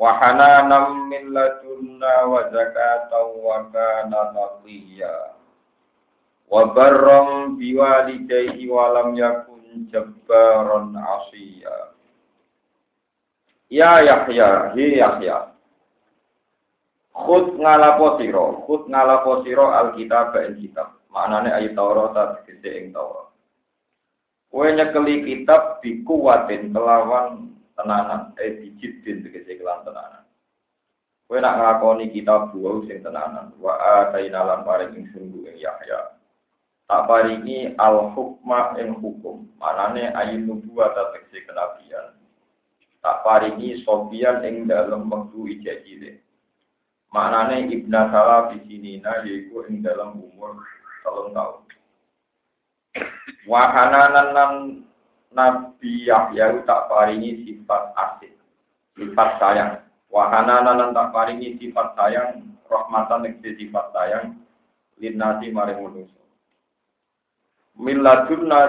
wahana nam min ladunna wa zakatan wa kana taqiyya wa barram biwalidayhi wa lam yakun jabbaran asiya Ya Yahya, hi Yahya. khut ngalapo sira, khud ngalapo sira alkitab ing kitab. Maknane ayat Taurat tegese ing Taurat. Kowe nyekeli kitab bikuwatin kelawan tenanan, eh dijidin tegese kelan tenanan. Kowe nak ngakoni kitab buah sing tenanan, wa ataina lan paring ing sungguh ing Yahya. Tak paringi al hukma ing hukum, manane ayat nubuwat tegese kenabian. Tak paringi sobian ing dalam wektu ijazile. Maknane ibna salah di sini nah yaiku ing dalam umur telung tahun. Wahananan nan Nabi Yahya tak paringi sifat asik, sifat sayang. Wahananan nan tak paringi sifat sayang, rahmatan nek sifat sayang, linasi maring manusia.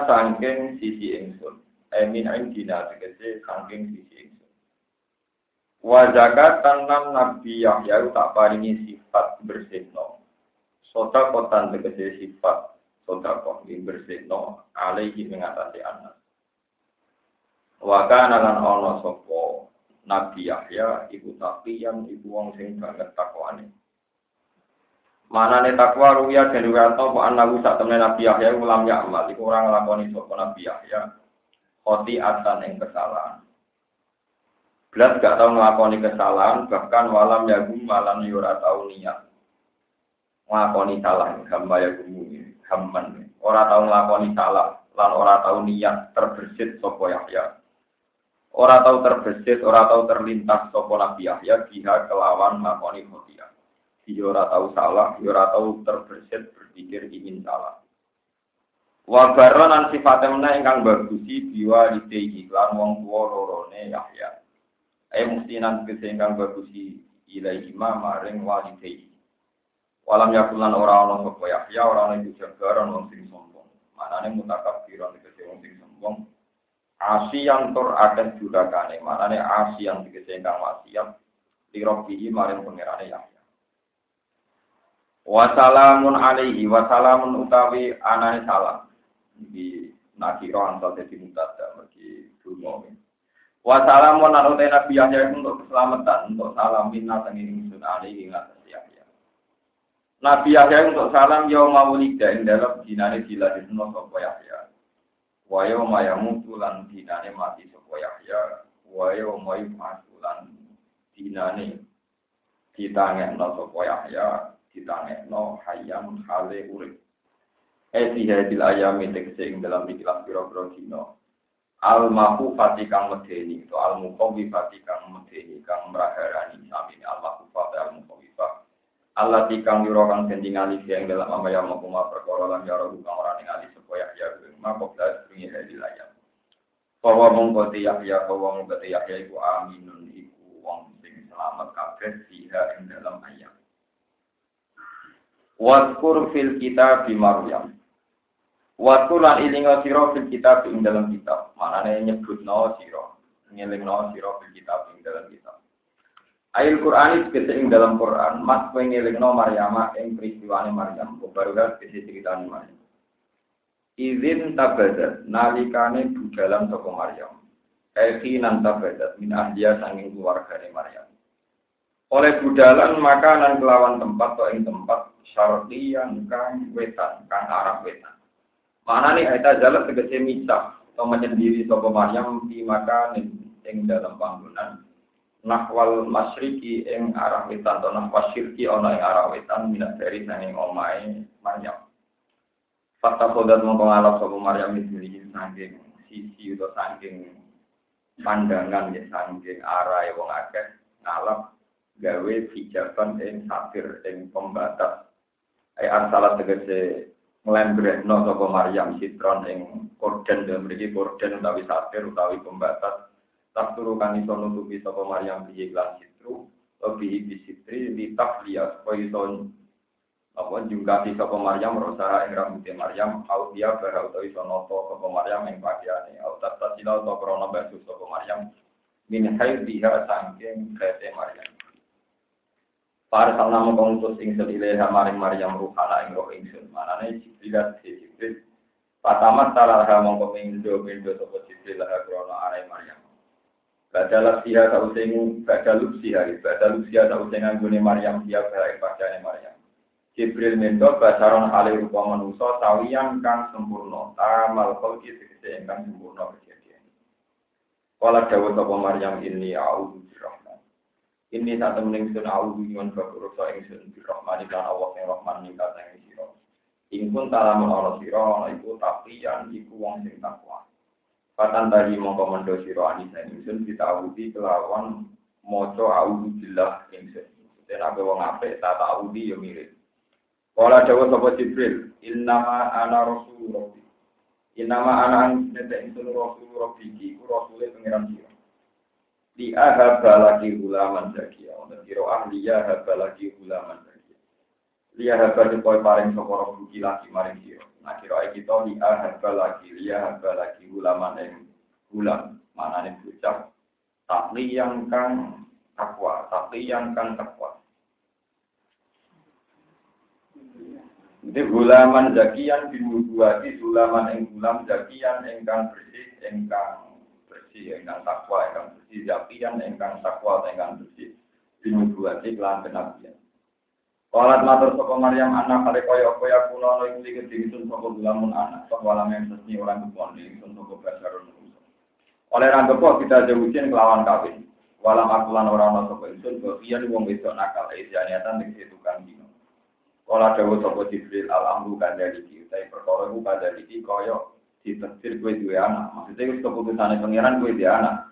Sangking sisi ingsun, emin indina tegese sangking sisi ingsun. Wa zakat tanam Nabi Yahya tak paringi sifat bersihno. Sota kotan tegese sifat sodako di bersihno alaihi mengatasi anak. Waka nalan ono sopo Nabi Yahya ibu tapi yang ibu wong sing banget takwane. Nih takwa ruya dan riwayato po anaku sak temen Nabi Yahya ulam ya amal iku orang lakoni sopo Nabi Yahya. Khoti atan yang kesalahan. Belas gak tau ngelakoni kesalahan bahkan walam yagum malam yura tau niat. Ngelakoni salah hamba yagum hamman ora tau nglakoni salah lan ora tau niat terbersit sapa Yahya ora tau terbersit ora tau terlintas sapa Nabi Yahya biha kelawan nglakoni khotia dia ora tau salah dia ora tau terbersit berpikir ingin salah wa baronan sifatnya ingkang bagusi biwa ditehi lan wong tuwa lorone Yahya ayo mesti nan ingkang bagusi ilaihi maring walidehi Walam yakulan ora ana sapa Yahya ora ana iku jabar ana sing sombong. Manane mutakabbiran tegese wong sing sombong. Asi yang tur akan jurakane, manane asi yang tegese kang wasiat lirobihi maring pangerane Yahya. Wassalamun alaihi wassalamun utawi anane salam. Di nakiro antal dadi mutada mergi dungo. Wassalamun anu Nabi Yahya untuk keselamatan, untuk salam minna tenging sun alaihi ngatas Nabi Yahya untuk salam yaum maulida ing dalam dinane diladekno sapa Yahya. Wa yaum yamutu dinane mati sapa Yahya. Wa yaum yub'atsu lan dinane ditangekno sapa Yahya, ditangekno hayam hale urip. Eh hadil ayam ing dalam ikhlas pira-pira dina. Al mahfufati kang medeni, to al muqawwifati kang medeni kang meraharani sami al mahfufati al muqawwifati Allah tikang yuro kang alif yang dalam ama yang mau kuma perkara lan yaro kang ora ning alif supaya ya ma koblas bunyi dari layar. Bahwa mongko Yahya bahwa mongko Yahya iku aminun iku wong sing selamat kabeh siha ing dalam ayat. Waskur fil kitab di Maryam. Waskur lan ilinga sira fil kitab ing dalam kitab. Manane nyebutno sira, ngelingno sira fil kitab ing dalam kitab. Ayat Quran itu ing dalam Quran, mas pengelingno Maryam ing peristiwane Maryam, baru kan kese ceritane Maryam. Izin tabadat nalikane budalan toko Maryam. Nan tabadat min ahliya sanging keluargane Maryam. Oleh budalan makanan kelawan tempat atau ing tempat syarti yang kang wetan, kang arah wetan. Mana nih ayat jalan tegese misah atau menyendiri toko Maryam di makanin ing dalam bangunan nahwal masriki ing arah wetan atau nahwa syirki ana ing arah wetan minat dari nanging omahe Maryam. Fakta kodat mongko ngalap sapa Maryam iki saking sisi utawa saking pandangan ya saking arah wong akeh ngalap gawe hijaban ing satir ing pembatas. Ai arsalat tegese nglembrekno sapa Maryam sitron ing korden dan mriki korden utawi satir utawi pembatas. Tak turu kan iso nutupi sapa Maryam piye lan sitru, lebih bisitri di tafliyah supaya iso apa jungkati sapa Maryam rosa ing rambute Maryam au dia bara utawa iso noto sapa Maryam ing pakaiane au tata sila utawa krana basuh sapa Maryam min haidha sangking kete Maryam. Para salna mongko ngutus ingsun ilaha maring Maryam ruhana ing roh ingsun manane Jibril Jibril. Patamat talaha mongko mindo mindo sapa Jibril laha krana arai Maryam Badalah siha tau sing badaluk siha badaluk siha tau sing anggone Maryam siha bae pakaiane Maryam. Jibril mento basaron ale rupa manusa sawiyan kang sempurna. Tamal khalqi tegese ingkang sempurna kejadian. Kala dawa sapa Maryam ini a'udzu birrahman. Ini saat temening sun a'udzu nyuwun bakurusa ingsun birrahman lan Allah sing rahman ning kateng sira. Ingkun talamun sira ana iku taqiyan iku wong sing takwa Patan tadi mongko mendo sira anisa ingsun ditawudi kelawan maca a'udzu billah ingsun Ten ape wong apik tak ta'awudi yo mirip Kala dawa sapa Jibril, innama ana rasul rabbi. Innama ana nete insun rasul rabbi ki ku rasule pangeran sira. Di ahaba lagi ulaman zakia, wonten kira ahli ya haba lagi ulaman zakia. Liya haba dikoy paring sapa rabbi lagi maring sira. Nah kira kita di ahaba lagi liya haba lagi ulaman ing ulam, manane bocah takli yang kang takwa, takli yang kang takwa. Jadi gulaman zakian binubuati gulaman ing gulam zakian engkang bersih engkang bersih engkang takwa engkang bersih zakian engkang takwa engkang bersih binubuati kelan kenabian. Walat matur sapa Maryam anak kare kaya apa ya kula ana ing iki dingsun sapa gulamun anak sapa walam yang sesni orang kepon dingsun sapa basarun Oleh rangkepo kita jauhin kelawan kawin. Walam aku lan ora ana sapa ingsun kok iya wong wedok nakal isianiatan ning tukang dino. Kala dawa sapa Jibril al-amru kandhani iki utahe perkara iku kandhani iki kaya ditetir kowe duwe anak. Maksudnya wis keputusane pangeran kowe duwe anak.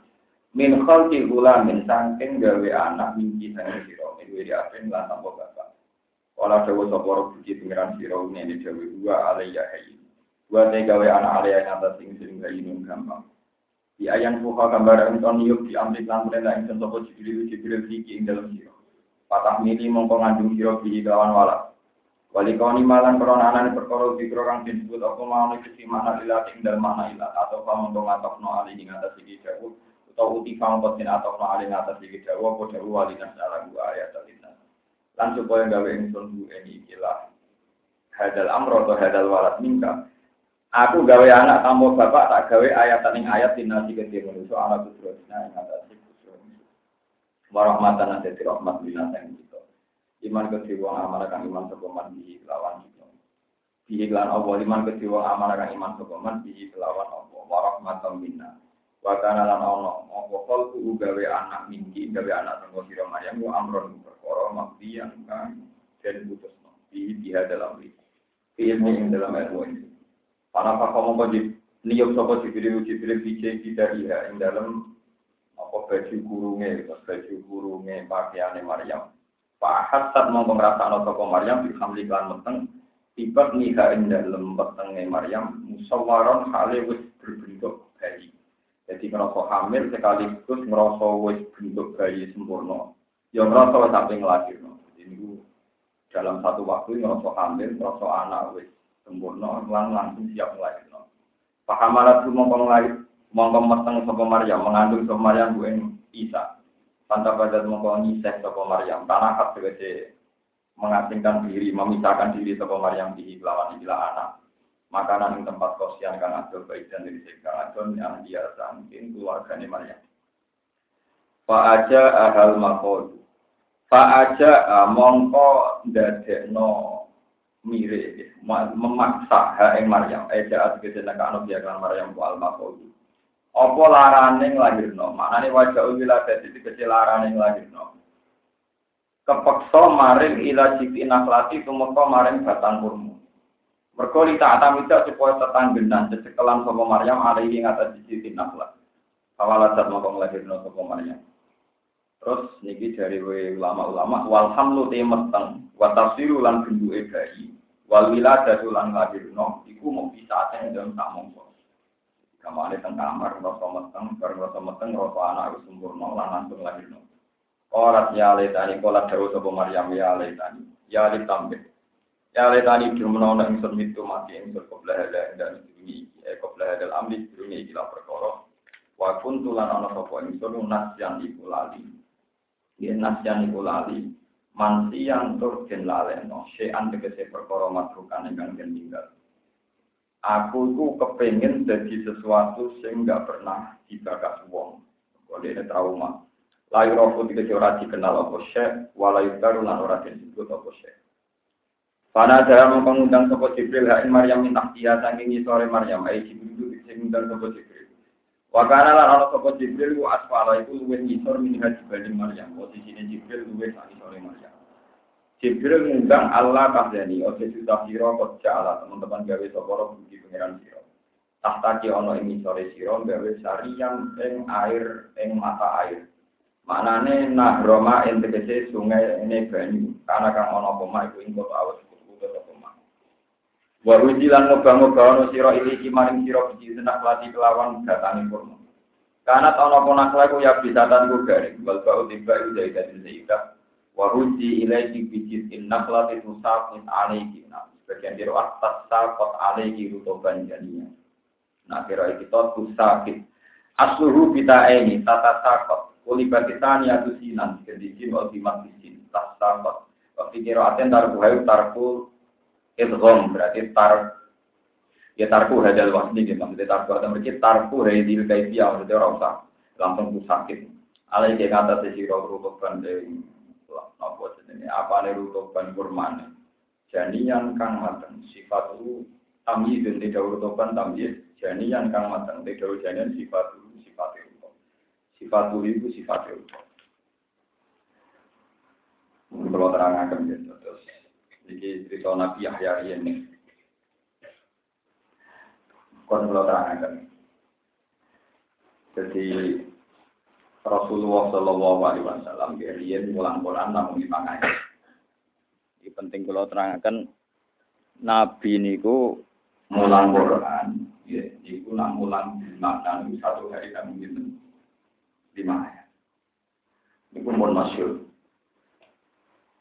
Min khalqi gulamin saking gawe anak mingki sang sira. Iku di apen lan tanpa Kala dawa sapa Rabbi pangeran sira ngene dawe dua alayya hayy. Dua te gawe anak alayya ing atas sing sing gainun gampang. Di ayan fuha gambar enton yuk di amrik lan perintah ing sapa Jibril Jibril iki ing dalam sira. Patah mili mongko ngandung sira bi kawan walak. Wali kauni malan anane perkara dikro kang disebut apa mau isi mana ilat ing dalem mana ilat atau kamu dong atokno ali ing atas iki jawu atau uti kamu kosin atokno ali ing atas iki jawu apa jawu wali nasala gua ayat alinas lan supaya gawe ingsun bu ini ikilah hadal amro atau hadal walat mingka aku gawe anak tambah bapak tak gawe ayat ing ayat dinasi gede manusia anak kusrosna ing atas warahmatan aseti rahmat binatang iman ke wong amanah kang iman sapa man bihi kelawan kita. Bihi lan Allah iman ke wong amanah kang iman sapa man bihi kelawan Allah. Wa rahmatan minna wa kana lan ono apa kal ku gawe anak mingki gawe anak sanggo sira Maryam wa amron perkara makdiyan kang den putusno. Bihi biha dalam ri ilmu ing dalam ilmu ini. Para pakam mongko di niyok sapa Jibril Jibril bije kita dia ing dalam apa baju kurunge baju kurunge pakaiane Maryam. Pak Hasan mau ngerasa no toko Maryam di hamli klan meteng tiba nikah ing dalam petengnya Maryam musawaron hale wis berbentuk bayi. Jadi ngerasa hamil sekaligus ngerasa wis bentuk bayi sempurna. Ya ngerasa sampai ngelahir. Jadi ini dalam satu waktu ngerasa hamil, ngerasa anak wis sempurna, lan langsung siap ngelahir. Paham alat itu mongkong lahir, mongkong meteng sopo Maryam, mengandung sopo Maryam bu Isa. Tanta pada mongko nyiseh sopo Maryam. Tanah hak segede mengasingkan diri, memisahkan diri sopo Maryam di lawan anak. Makanan di tempat kosian kan adol baik dan dari sekang adol yang dia sangkin keluarganya Maryam. Fa aja ahal makod. Fa aja mongko dadekno mire memaksa ha ing Maryam. Eja ategese nek ana biakan Maryam ku al makod. Apa larane nglahirno? Maknane wajah wiladah itu kecil larane nglahirno. Kepeksa maring ila siti nakhlati tumeka maring batang kurma. Mergo li tak atamita supaya tetanggenan cecekelan sapa Maryam alaihi ngatas siti nakhlat. Kawalasat mongko nglahirno sapa Maryam. Terus niki dari ulama-ulama wal hamlu te meteng wa tafsiru lan bentuke bayi wal lan lahirno iku mau bisa ten dalam tak mongso. Kamane teng kamar rasa meteng bareng rasa meteng rasa anak wis sempurna lan langsung lahirno. Orang ya letani kolat dawu sapa Maryam ya letani ya ditambah. Ya letani dirumno ing ingsun mitu mati ingsun qabla hada dan ini eh qabla hadal amri dunia iki perkara. Wa kuntulan ana sapa ingsun nasyan iku lali. Ya nasyan iku lali. Mansiyan tur den laleno sean tegese perkara matrukan ingkang den tinggal aku iku kepengin jadi sesuatu sing gak pernah dibakas wong. Kok trauma. Layu rofu tegese ora dikenal apa syekh walayu baru lan ora disebut apa Pada dalam mengundang sopo Jibril, hain Maryam minta dia saking sore Maryam, ai Jibril itu ngundang sopo Jibril. Wakana lan ana sapa Jibril ku asfala iku luwih ngisor minha dibanding Maryam. Posisine Jibril luwih sak ngisore Maryam. Jibril ngundang Allah kahdani, oke sudah sira kok jala teman-teman gawe sapa ro budi pangeran sira. Tahta ki ana ing ngisore sira gawe sariam ing air ing mata air. Maknane nahroma ing tegese sungai ini banyu. Karena kang ana poma iku kota awas Wa rujilan moga-moga ono sira iki maring biji senak lati kelawan datane kurma. Karena tahun apa nakla ku ya bisa tan ku garing, bal bau tiba itu dari dari zaida. Wa ruji ilaiki biji innak lati tusafin alaiki. Nah, sebagian diro atas sakot alaiki rutoban jadinya. Nah, kira kita tusafin. Asluhu kita ini tata sakot. Kulibatitani atu sinan, kedijim ultimat bisin, tas sakot. Waktu kira aten tarku hayu tarku idgham berarti tar ya tarku hadal wasni gitu maksudnya tarku atau mereka tarku hadil kaifiyah maksudnya orang usah langsung ku sakit. Alai dia kata sesiro rutuban dari apa jenis apa nih rutuban kurman. Janian kang mateng sifat itu tamyiz dan tidak rutuban tamyiz janian kang mateng tidak janian sifat itu sifat itu sifat itu sifat itu kalau terangkan gitu terus jadi cerita Nabi Yahya ini. Kon kalau terangkan. Jadi Rasulullah Shallallahu Alaihi Wasallam kalian pulang Quran namun ayat. Ini penting kalau terangkan Nabi niku mulang Quran, ya, niku nak mulang makna satu hari kami gitu lima ayat. Niku mau masyur.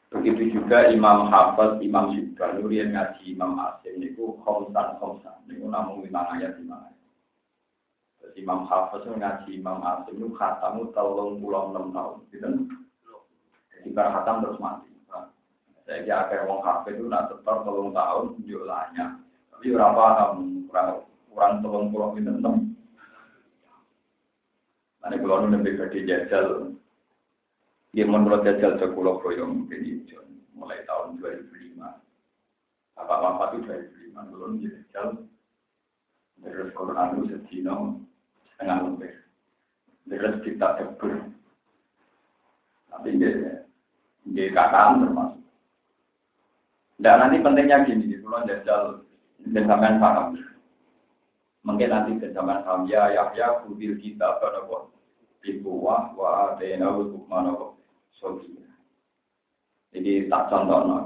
Begitu juga Imam Hafiz, Imam Syubah, Nurian ngaji Imam Asim, itu khomsan khomsan, itu namun lima ayat lima ayat. Jadi Imam Hafiz ngaji Imam Asim itu khatamu telung pulau enam tahun, gitu. Jadi khatam terus mati. Saya kira akhir wong Hafiz itu nak setor telung tahun, jumlahnya. Tapi berapa kurang kurang telung pulau itu enam. Nanti kalau lebih gede jajal dia menurut jajal sekulah proyong mungkin mulai tahun 2005. Apa apa itu 2005 belum jajal terus Quran itu sedino setengah lebih. Terus kita tebur. Tapi dia dia kataan termasuk. Dan nanti pentingnya gini, kalau jajal dan sampean paham. Mungkin nanti ke zaman ya Yahya kubil kita pada kok Bibuwah wa atena wa hukmana Jadi tak contoh no.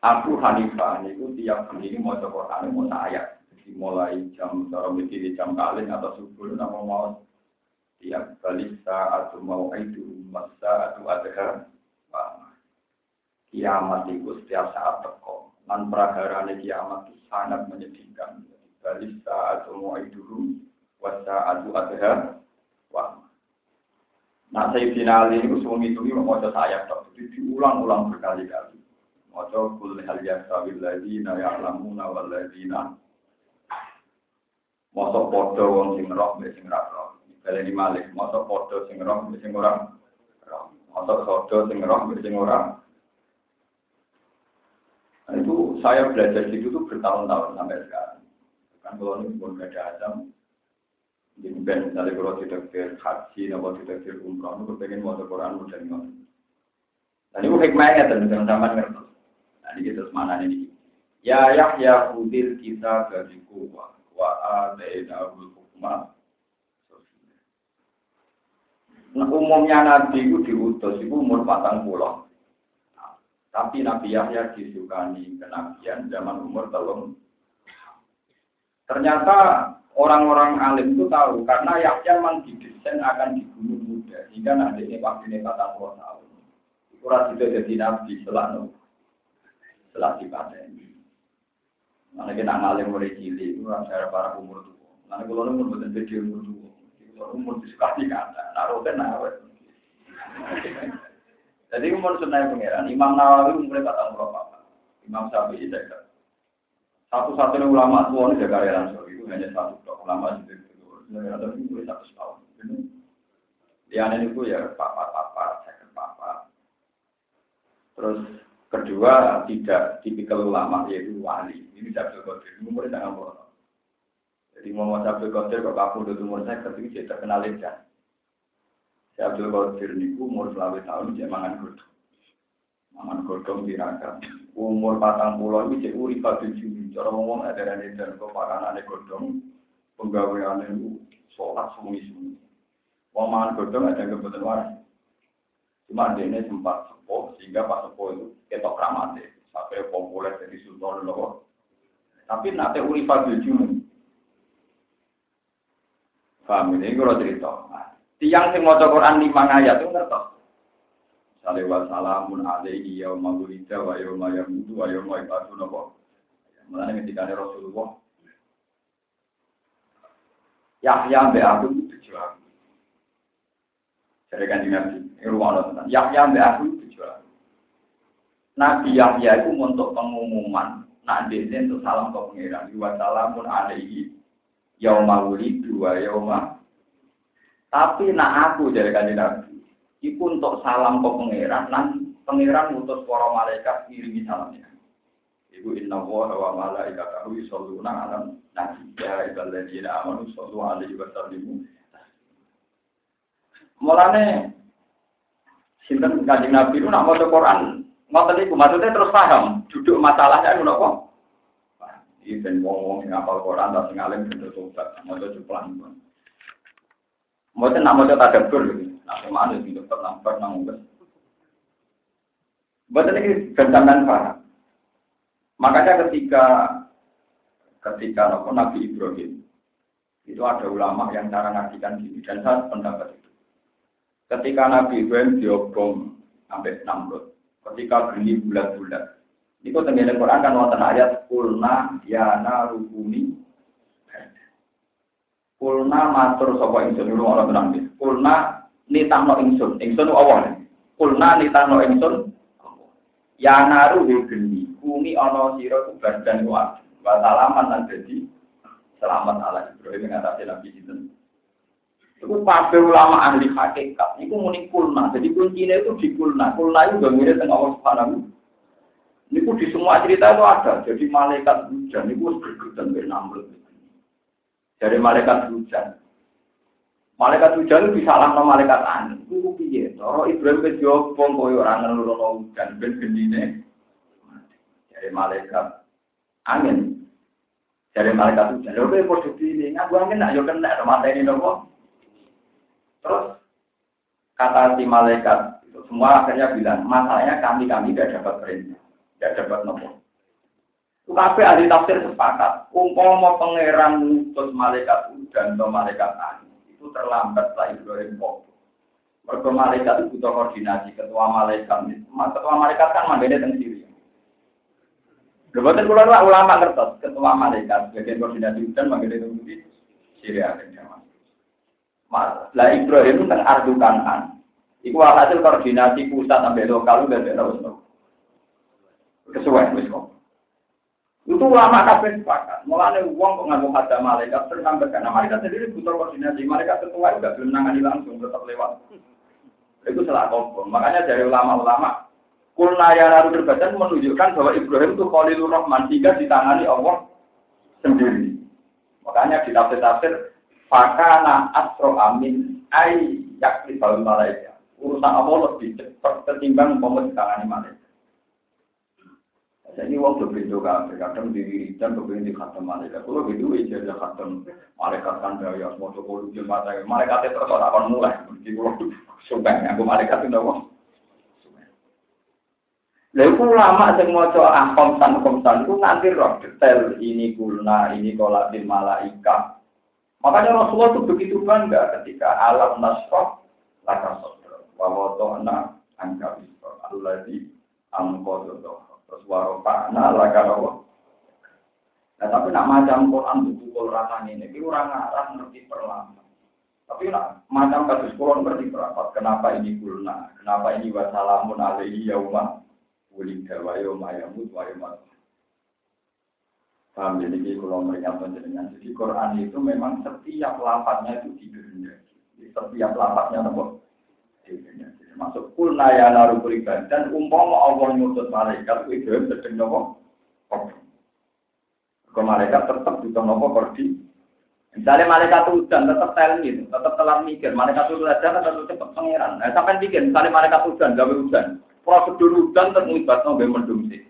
Abu Hanifah itu tiap hari ini mau coba mau ayat. Jadi mulai jam cara di jam kalian atau subuh nama mau tiap kali saat mau itu masa atau adha. Kiamat itu setiap saat teko. Dan praharane kiamat itu sangat menyedihkan. Balik saat mau itu wasa atau wah Nah, saya final ini usul itu mau saya tak itu diulang-ulang berkali-kali. Mau kul hal yasabil ladina ya'lamuna wal ladina. Mosok podo wong sing roh mbek sing roh. Kale di malik, mosok podo sing roh mbek sing ora roh. Mosok podo sing roh mbek sing ora. Nah, itu saya belajar itu tuh bertahun-tahun sampai sekarang. Kan kalau ini pun ada azam, jadi ben misalnya kalau tidak ke haji, atau tidak ke umroh, itu pengen mau Quran udah nggak. Dan itu hikmahnya tentu sama ngerti. Nah ini kita mana ini? Ya Yahya udil kita dari kuwa wa adaina ul hukma. Nah, umumnya Nabi itu diutus, itu umur patang pulau. tapi Nabi Yahya disukani kenabian zaman umur telung. Ternyata orang-orang alim itu tahu karena Yahya memang didesain akan dibunuh muda hingga nanti ini waktu ini patang pulau tahun. Kurang itu jadi Nabi setelah setelah ini. Mana kita ngalim mulai cilik, itu cara para umur tua. Nanti kalau umur betul betul umur tua umur disukati kata, naruh kan naruh. Jadi umur sunnah pangeran, Imam Nawawi umurnya kata berapa? Imam Syafi'i jaga. Satu-satunya ulama tua ini jaga langsung itu hanya satu tok ulama itu. Ada umur satu tahun. Dia itu ya papa-papa, saya papa. Terus kedua tidak tipikal ulama yaitu wali. Ini Abdul Qadir, umurnya sangat berapa? Jadi Muhammad Abdul Qadir kok kabur dari umur saya ketika dia terkenal lejan. Si Abdul Qadir niku umur selawe tahun dia mangan godong. Mangan godong tirakat. Umur patang pulau ini cek urip pada juni. Cara ngomong ada dan kok pakanane godong. Penggawean itu sholat sumi-sumi. Wong mangan ada kebetulan waras. Cuma dia sempat sepuh sehingga pas sepuh itu ketok ramate sampai populer jadi sultan loh. Tapi nanti urip pada juni. Paham ini kalau cerita. Tiang sing maca Quran lima ayat itu ngertos. Salih wa salamun alaihi yauma wulida wa yauma yamutu wa yauma yub'atsu napa. Mulane ketika Rasulullah Yahya mbek aku tujuh aku. Jadi kan Nabi, ini ruang tentang Yahya mbek aku tujuh aku. Nabi Yahya itu untuk pengumuman, nak dia untuk salam ke pengiran. Wa salamun alaihi yauma wulidu wa yauma tapi nak aku dari kanjeng Nabi iku untuk salam ke pangeran. Nan pangeran ngutus para malaikat ngirimi salamnya. Ibu inna wa wa malaikatahu yusholluna ala nabi. Ya iballadzina amanu shollu alaihi wa sallimu. Mulane sinten kanjeng Nabi itu nak maca Quran? Ngoten iku maksudnya terus paham? Duduk masalahnya ngono kok Iki ben wong-wong sing apal Quran ta sing alim ben tobat, maca juplan. Mboten nak maca tadabbur. gitu. Nah, mana sing dokter nampak nang wong. Mboten iki gantangan paham. Makanya ketika ketika Nabi Ibrahim itu ada ulama yang cara ngajikan gini dan saya pendapat itu. Ketika Nabi Ibrahim diobong sampai Namrud, ketika geni bulat-bulat, Iku tengene Quran kan wonten ayat kulna yana rukuni. Kulna matur sapa ingsun dulu ora tenang. Kulna nitahno ingsun. Ingsun Allah. Kulna nitahno ingsun. Yana ruhi geni. Kumi ana sira ku badan kuat. Wa salaman lan dadi selamat ala Ibrahim ngatasi Nabi Sinten. Itu pape ulama ahli hakikat. Itu muni kulna. Jadi kuncinya itu di kulna. Kulna itu gak tengah Allah Subhanahu ini di semua cerita itu ada. Jadi malaikat hujan itu bergerutan dari Namrud. Dari malaikat hujan. Malaikat hujan bisa lama malaikat angin. Itu piye? Toro Ibrahim ke Jopong koyo orang ngelurono hujan ben gendine. Dari malaikat angin. Dari malaikat hujan. Lho kowe padha pilih ngaku angin nak yo kena mata ini nopo. Terus kata si malaikat itu semua akhirnya bilang masalahnya kami kami tidak dapat perintah tidak dapat nopo. Tapi ahli tafsir sepakat, umpama pangeran mutus malaikat dan atau malaikat angin itu terlambat lah Ibrahim Pok. Mereka malaikat itu butuh koordinasi ketua malaikat. Ketua malaikat kan mandiri tentang Syria. Kebetulan kula lah ulama kertas ketua malaikat bagian koordinasi dan mandiri tentang Syria dan Jawa. Lah Ibrahim itu tentang ardu kanan. Iku hasil koordinasi pusat sampai lokal dan terus kesuwen wis kok. Itu ulama kabeh sepakat. Mulane uang kok nganggo kata malaikat terus sampai karena malaikat sendiri butuh koordinasi. Malaikat ketua juga belum nangani langsung tetap lewat. Itu salah kompon. Makanya dari ulama-ulama Kulna yang terbaca menunjukkan bahwa Ibrahim itu Khalilur Rahman jika ditangani Allah sendiri. Makanya di tafsir-tafsir Fakana asro amin ay yakni malaikat. Urusan Allah lebih cepat ketimbang umpama ditangani malaikat. Ini waktu pintu kafe, kadang di wiridan, kemudian di khatam malaikat. Kalau gitu, aja ada khatam malaikat kan dari asmo cokol di mata. Malaikat itu terus akan mulai. Di pulau sumpah, aku malaikat itu apa? Lalu ulama yang mau coba ahkom san san itu nanti roh detail ini kulna ini kolatin malaika. Makanya Rasulullah itu begitu bangga ketika alam nasroh laka sodro wa to'na angka bisro Allah di amkododoh Terus warofakna laka rawa. Nah tapi nak macam Quran buku rasanya ini, itu orang arah ngerti perlama. Tapi nak macam kasus Quran ngerti berapa? Kenapa ini kulna? Kenapa ini wassalamun alaihi yaumah? Wulida wa yaumah yamut wa. Paham jadi kalau meringat dengan jadi Quran itu memang setiap lapatnya itu dikehendaki. Setiap lapatnya dikehendaki masuk kulna ya naru dan umpama Allah nyutus malaikat itu sedang nopo? Ke malaikat tetap juga nopo? Pergi. Misalnya malaikat hujan tetap tel gitu tetap telat mikir. Malaikat kan tetap cepat pangeran. Nah sampai bikin misalnya malaikat hujan gawe hujan. Prosedur hujan terlibat nopo mendung sih.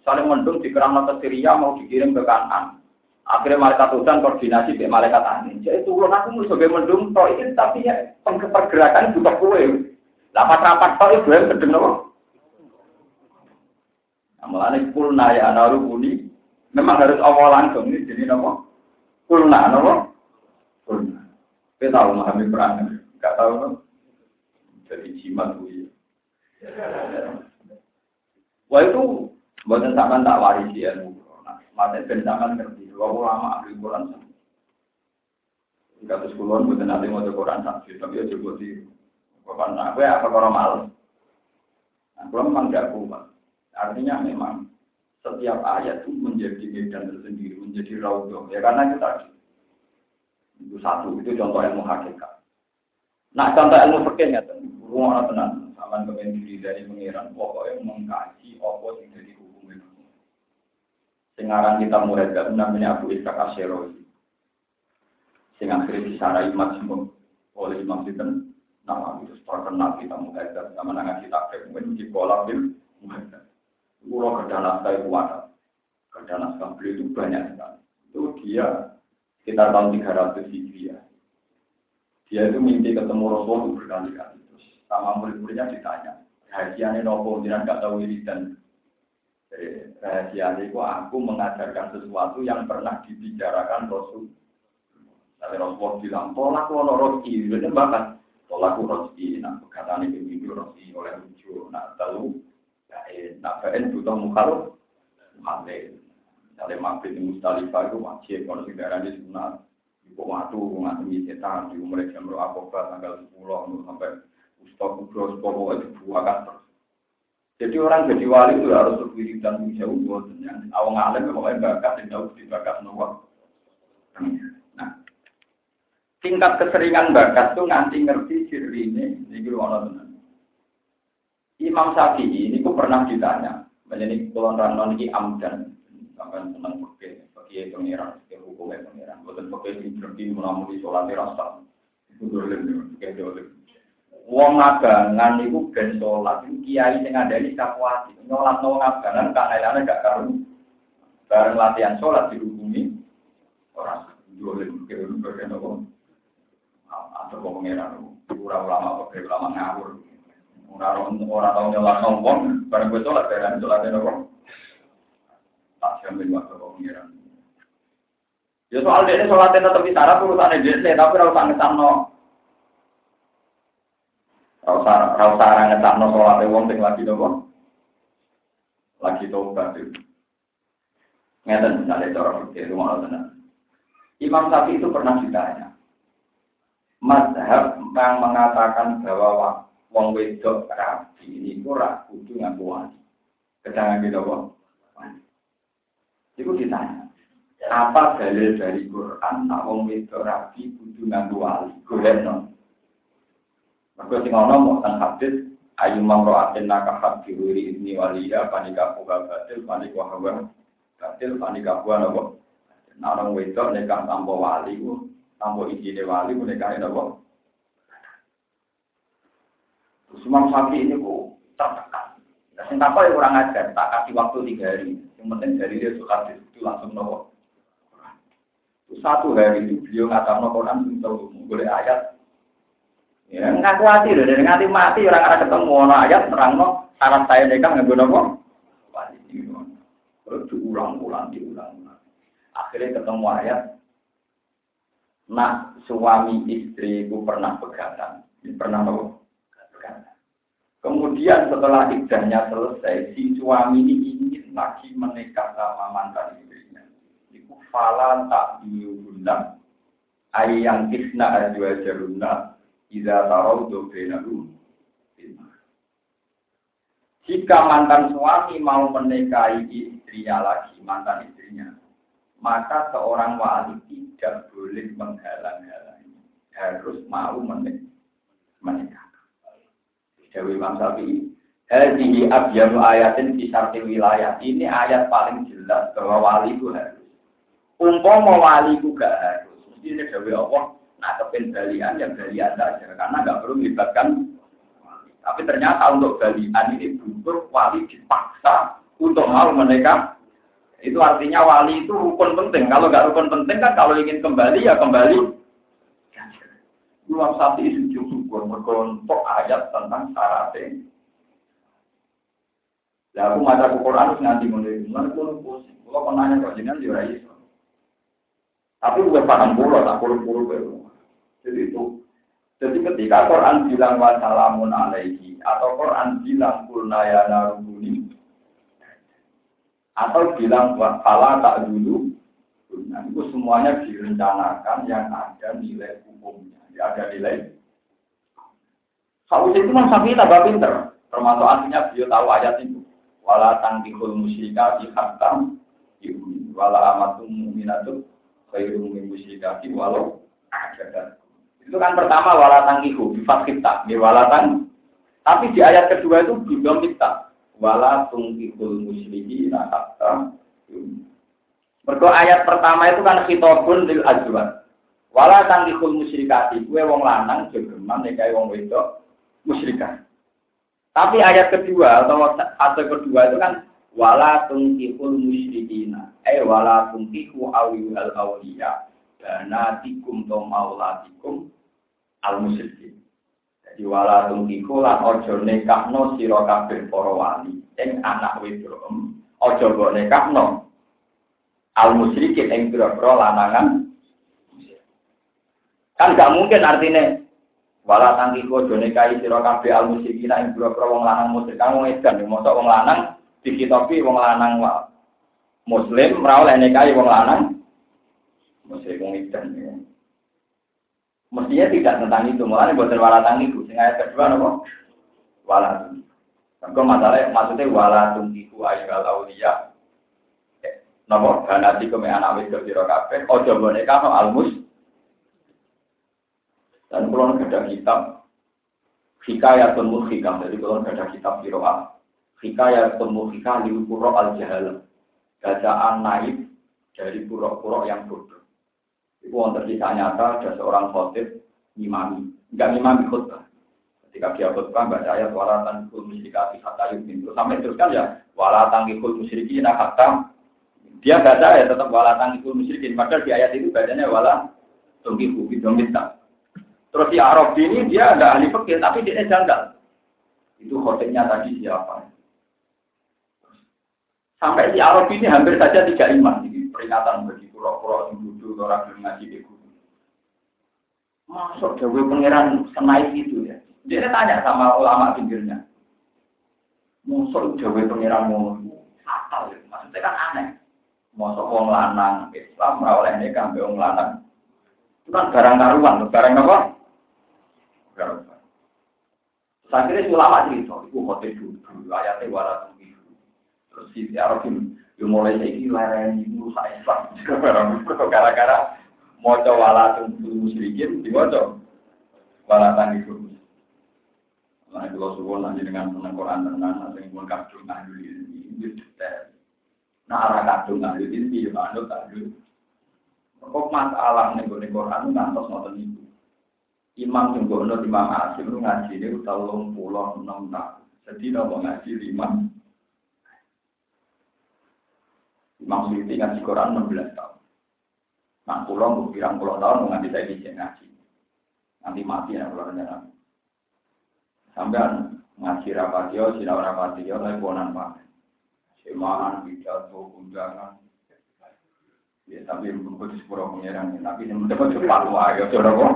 Misalnya mendung di kerana ke Syria mau dikirim ke kanan akhirnya malaikat hujan koordinasi dengan malaikat angin jadi turun aku mau sebagai mendung toh ini tapi ya pergerakan butuh kue Rapat-rapat kok ibu yang sedeng nopo. Nah, Mulane kulna ya naru kuni memang harus awal langsung ini jadi nopo. Kulna nopo. Kulna. Kita tahu memahami perang, enggak tahu nopo. Jadi jimat bu. Wah itu buatan sampean tak warisi ya. Mata ben sampean ngerti. Wah ulama ahli Quran. Kados kulon buatan nanti mau Quran saksi, tapi aja buat Bukan aku ya apa kalau malas. Nah, kalau memang tidak kuat. Artinya memang setiap ayat itu menjadi medan tersendiri, menjadi raudhah. Ya karena itu tadi. Itu satu, itu contoh ilmu hakikat. Nah, contoh ilmu fikih ya, rumah tenang, sama kemudian diri dari pengiran, pokoknya mengkaji apa yang itu. Sekarang kita mulai gak namanya Abu Ishaq Asyirawi. Sing akhirnya disarai majmuk oleh Imam Sinten nama itu terkenal kita muhajir sama dengan kita mungkin di kolam bil muhajir pulau kerja naskah itu ada kerja naskah beliau itu banyak sekali. Itu dia sekitar tahun 300 hijriah. Dia itu mimpi ketemu Rasul berkali-kali. Terus sama murid-muridnya ditanya rahasianya nopo? Tidak tahu ini dan rahasia itu aku mengajarkan sesuatu yang pernah dibicarakan Rasul. Tapi Rasul bilang, tolak wono roti, itu bahkan Tolaku rosi, nak perkataan ini itu rosi oleh lucu, nak tahu, bain, nak bain butuh mukhalu, male. Misalnya mampir di Mustalifah itu wajib, kalau negara di sunat, ibu waktu, ngasih setan, di umur jam apa tanggal 10, sampai Ustaz Kubro, pokoknya dibuahkan terus. Jadi orang jadi wali itu harus berpikir dan jauh buat awang alim pokoknya bakat yang jauh dibakat semua tingkat keseringan bakat tuh nganti ngerti ciri ini, ini orang benar. Imam Syafi'i ini kok pernah ditanya, menjadi kulon ranon ini amdan, sampai senang pakai pakai pengiran, pakai hukumnya pengiran, bukan pakai di berarti menamuni sholat rasa, itu dolim, pakai dolim. Wong abangan itu ben sholat, kiai sing ada di kapuati, nyolat no abangan, kanailannya gak karu, bareng latihan sholat dihubungi, orang. Dolim, kayak dolim, atau kok pengiran ura ulama kok ulama ngawur. Orang orang tahu nyolak sombong bareng gue sholat sholat itu kok tak jamin waktu kok pengiran ya soal dia sholatnya tetap di syarat urusan dia tapi rasa ngesamno rasa rasa ngesamno sholatnya wong sing lagi nopo lagi tobat itu ngeten misalnya cara fikih rumah tenang Imam Syafi'i itu pernah ditanya mazhab yang mengatakan bahwa wong wedok rapi ini kurang kudu ngaku wali. Kedangan gitu kok. Itu ditanya. Apa dalil dari Quran nak wong wedok rapi kudu ngaku wali? Golek Maka sing ana mau teng hadis ayu mamroatin nakahat diwiri ini waliya panika buka batil panika hawa batil panika buah nopo. Nah orang wedok nekah tanpa wali tanpa izin wali menikah itu apa? Terus Imam Syafi'i ini kok tertekan. Nah, Yang takut ya kurang ajar, tak kasih waktu tiga hari. Yang penting dari dia suka itu langsung nopo. Satu hari itu beliau ngatakan Quran tahu boleh ayat. Ya nggak khawatir, dari nganti mati orang ada ketemu ono ayat terang no syarat saya nikah nggak guna kok. Terus diulang-ulang, diulang-ulang. Akhirnya ketemu ayat, nak suami istriku pernah pegatan, pernah apa? Kemudian setelah idahnya selesai, si suami ini ingin lagi menikah sama mantan istrinya. Iku fala tak diubunna ayang kisna ajwa jaruna idza tarau benaru. Jika mantan suami mau menikahi istrinya lagi, mantan istrinya, maka seorang wali tidak boleh menghalang-halangi. Harus mau menikah. Dewi Imam Syafi'i. Hadihi abyamu ayatin kisarti wilayah. Ini ayat paling jelas bahwa wali itu harus. Umpama wali itu gak harus. Mesti ini Dewi Allah. Nah, kepin balian ya balian saja. Karena gak perlu melibatkan Tapi ternyata untuk balian ini butuh wali dipaksa untuk mau menikah. Itu artinya wali itu rukun penting. Kalau nggak rukun penting kan kalau ingin kembali ya kembali. Imam Syafi'i sujud syukur untuk ayat tentang syaratnya. Ya aku maca Quran harus nanti mulai mulai pun pusing. Kalau penanya juga iso. Tapi bukan paham pulau, tak puluh puluh. Jadi itu. Jadi ketika Quran bilang wassalamun alaihi atau Quran bilang kulna ya narubuni atau bilang fala tak dulu, nah, itu semuanya direncanakan yang ada nilai hukumnya, ada nilai Saus itu Imam Syafi'i tambah pinter. Termasuk artinya beliau tahu ayat itu. Wala tangkihul musyrikati hatta wala amatum mu'minatu khairum min musyrikati walau. Itu kan pertama wala tangkihu bifat kita, wala tang. Tapi di ayat kedua itu belum kita. Wala tungkihul musyriki hatta Mergo ayat pertama itu kan khitabun lil azwan. Wala tangkihul musyrikati, kue wong lanang jogeman nek wong wedok musyrikan. Tapi ayat kedua atau atau kedua itu kan wala tungkihul musyrikina. Eh wala tungkihu awiyul awliya. Banatikum to maulatikum al musyrikin. Jadi wala tungkihu lan ojo nekahno sira kabeh para wali ing anak wedok. Ojo mbok nekahno al musyrikin ing pira-pira lanangan. Kan gak mungkin artinya Wala tangki ko jone kai sira kabeh al musyikin ing boro wong lanang musyrik kang wong edan mosok wong lanang dikitopi wong lanang muslim oleh nekai wong lanang musyrik wong edan ya. Mestinya tidak tentang itu, malah buatan wala tangkiku. Sing ayat kedua nopo? Wala tangkiku. Maka masalah maksudnya wala tangkiku ayyuhal auliya. Nopo? Ganati kome anak wedok sira kabeh. Ojo boneka no almus dan kalau ada kitab Hikayatun Muhikam, jadi kalau ada kitab Firo'ah Hikayatun Muhikam di Puro Al-Jahal Bacaan naib dari purok-purok yang bodoh Itu untuk kisah nyata ada seorang khotib Imami, enggak imami khutbah Ketika dia khutbah baca ayat Walatan kul musyrikati hatta yumin Terus sampai teruskan ya Walatan kul musyrikin hatta Dia baca ya tetap walatan kul musyrikin Padahal di ayat itu bacanya wala Tungkiku bidong Terus di Arab ini dia ada ahli fikih tapi dia janggal. Itu khotibnya tadi siapa? Sampai di Arab ini hampir saja tidak iman. Ini peringatan bagi pura-pura yang duduk orang yang ngaji di guru. Masuk Dewi Pangeran senaik itu ya. Dia tanya sama ulama pinggirnya. Masuk Dewi Pangeran mau fatal ya. Maksudnya kan aneh. Masuk wong lanang Islam oleh nikah wong lanang. Itu kan barang karuan, barang apa? Terus akhirnya ulama cerita, itu hotel dulu, ayatnya dulu. Terus si Arab yang mulai ini lereni musa Islam. Gara-gara mau coba walat dulu musyrikin, di moco walatan itu. Nah, kalau suwon nanti dengan menang Quran tenang, nanti pun kadung ahli detail. Nah, arah kadung ahli ini, ya manut ahli. Kok masalah nih Quran, ngantos nonton itu. Imam yang gue Imam Asim ngaji ini udah lom pulau enam tahun. Jadi nopo ngaji lima Imam Suyuti ngaji Quran 16 tahun. Nah, pulang pirang pulau tahun saya bisa ngaji. Nanti mati ya kalau rencana. Sampai ngaji rapatio, sinau rapatio, tapi bonan pak. Semaan, pidato, undangan. Ya, tapi bukan sepuluh pengiran, tapi yang mendapat cepat, wah, ya, saudara kok.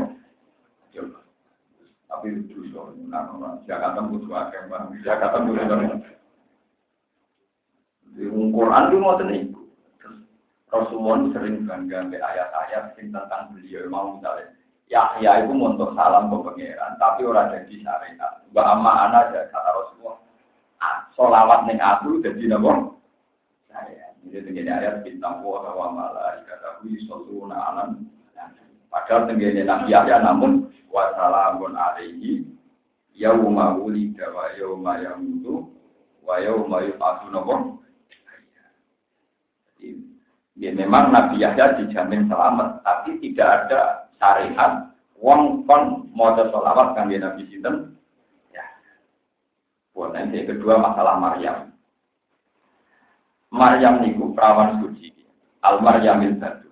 Tapi itu, nah, Jakarta butuh Pak. Jakarta butuh akeh. Di Quran itu mau tenang. Rasulullah sering bangga dengan ayat-ayat tentang beliau mau misalnya Yahya itu untuk salam ke pangeran, tapi orang jadi syariat. Mbak Amma anak aja kata Rasulullah. Ah, solawat neng aku jadi nabo. Jadi tenggine ayat bintang wa wa malaikatahu yusalluna alam. Padahal tenggine Nabi Yahya namun wa salamun alaihi yauma wulida wa wa yauma. Ya memang Nabi Yahya dijamin selamat, tapi tidak ada syariat wong kon mau sholawat kan dia Nabi Sinten. Ya. Buat nanti kedua masalah Maryam. Maryam niku perawan suci. Al Maryamil Badu.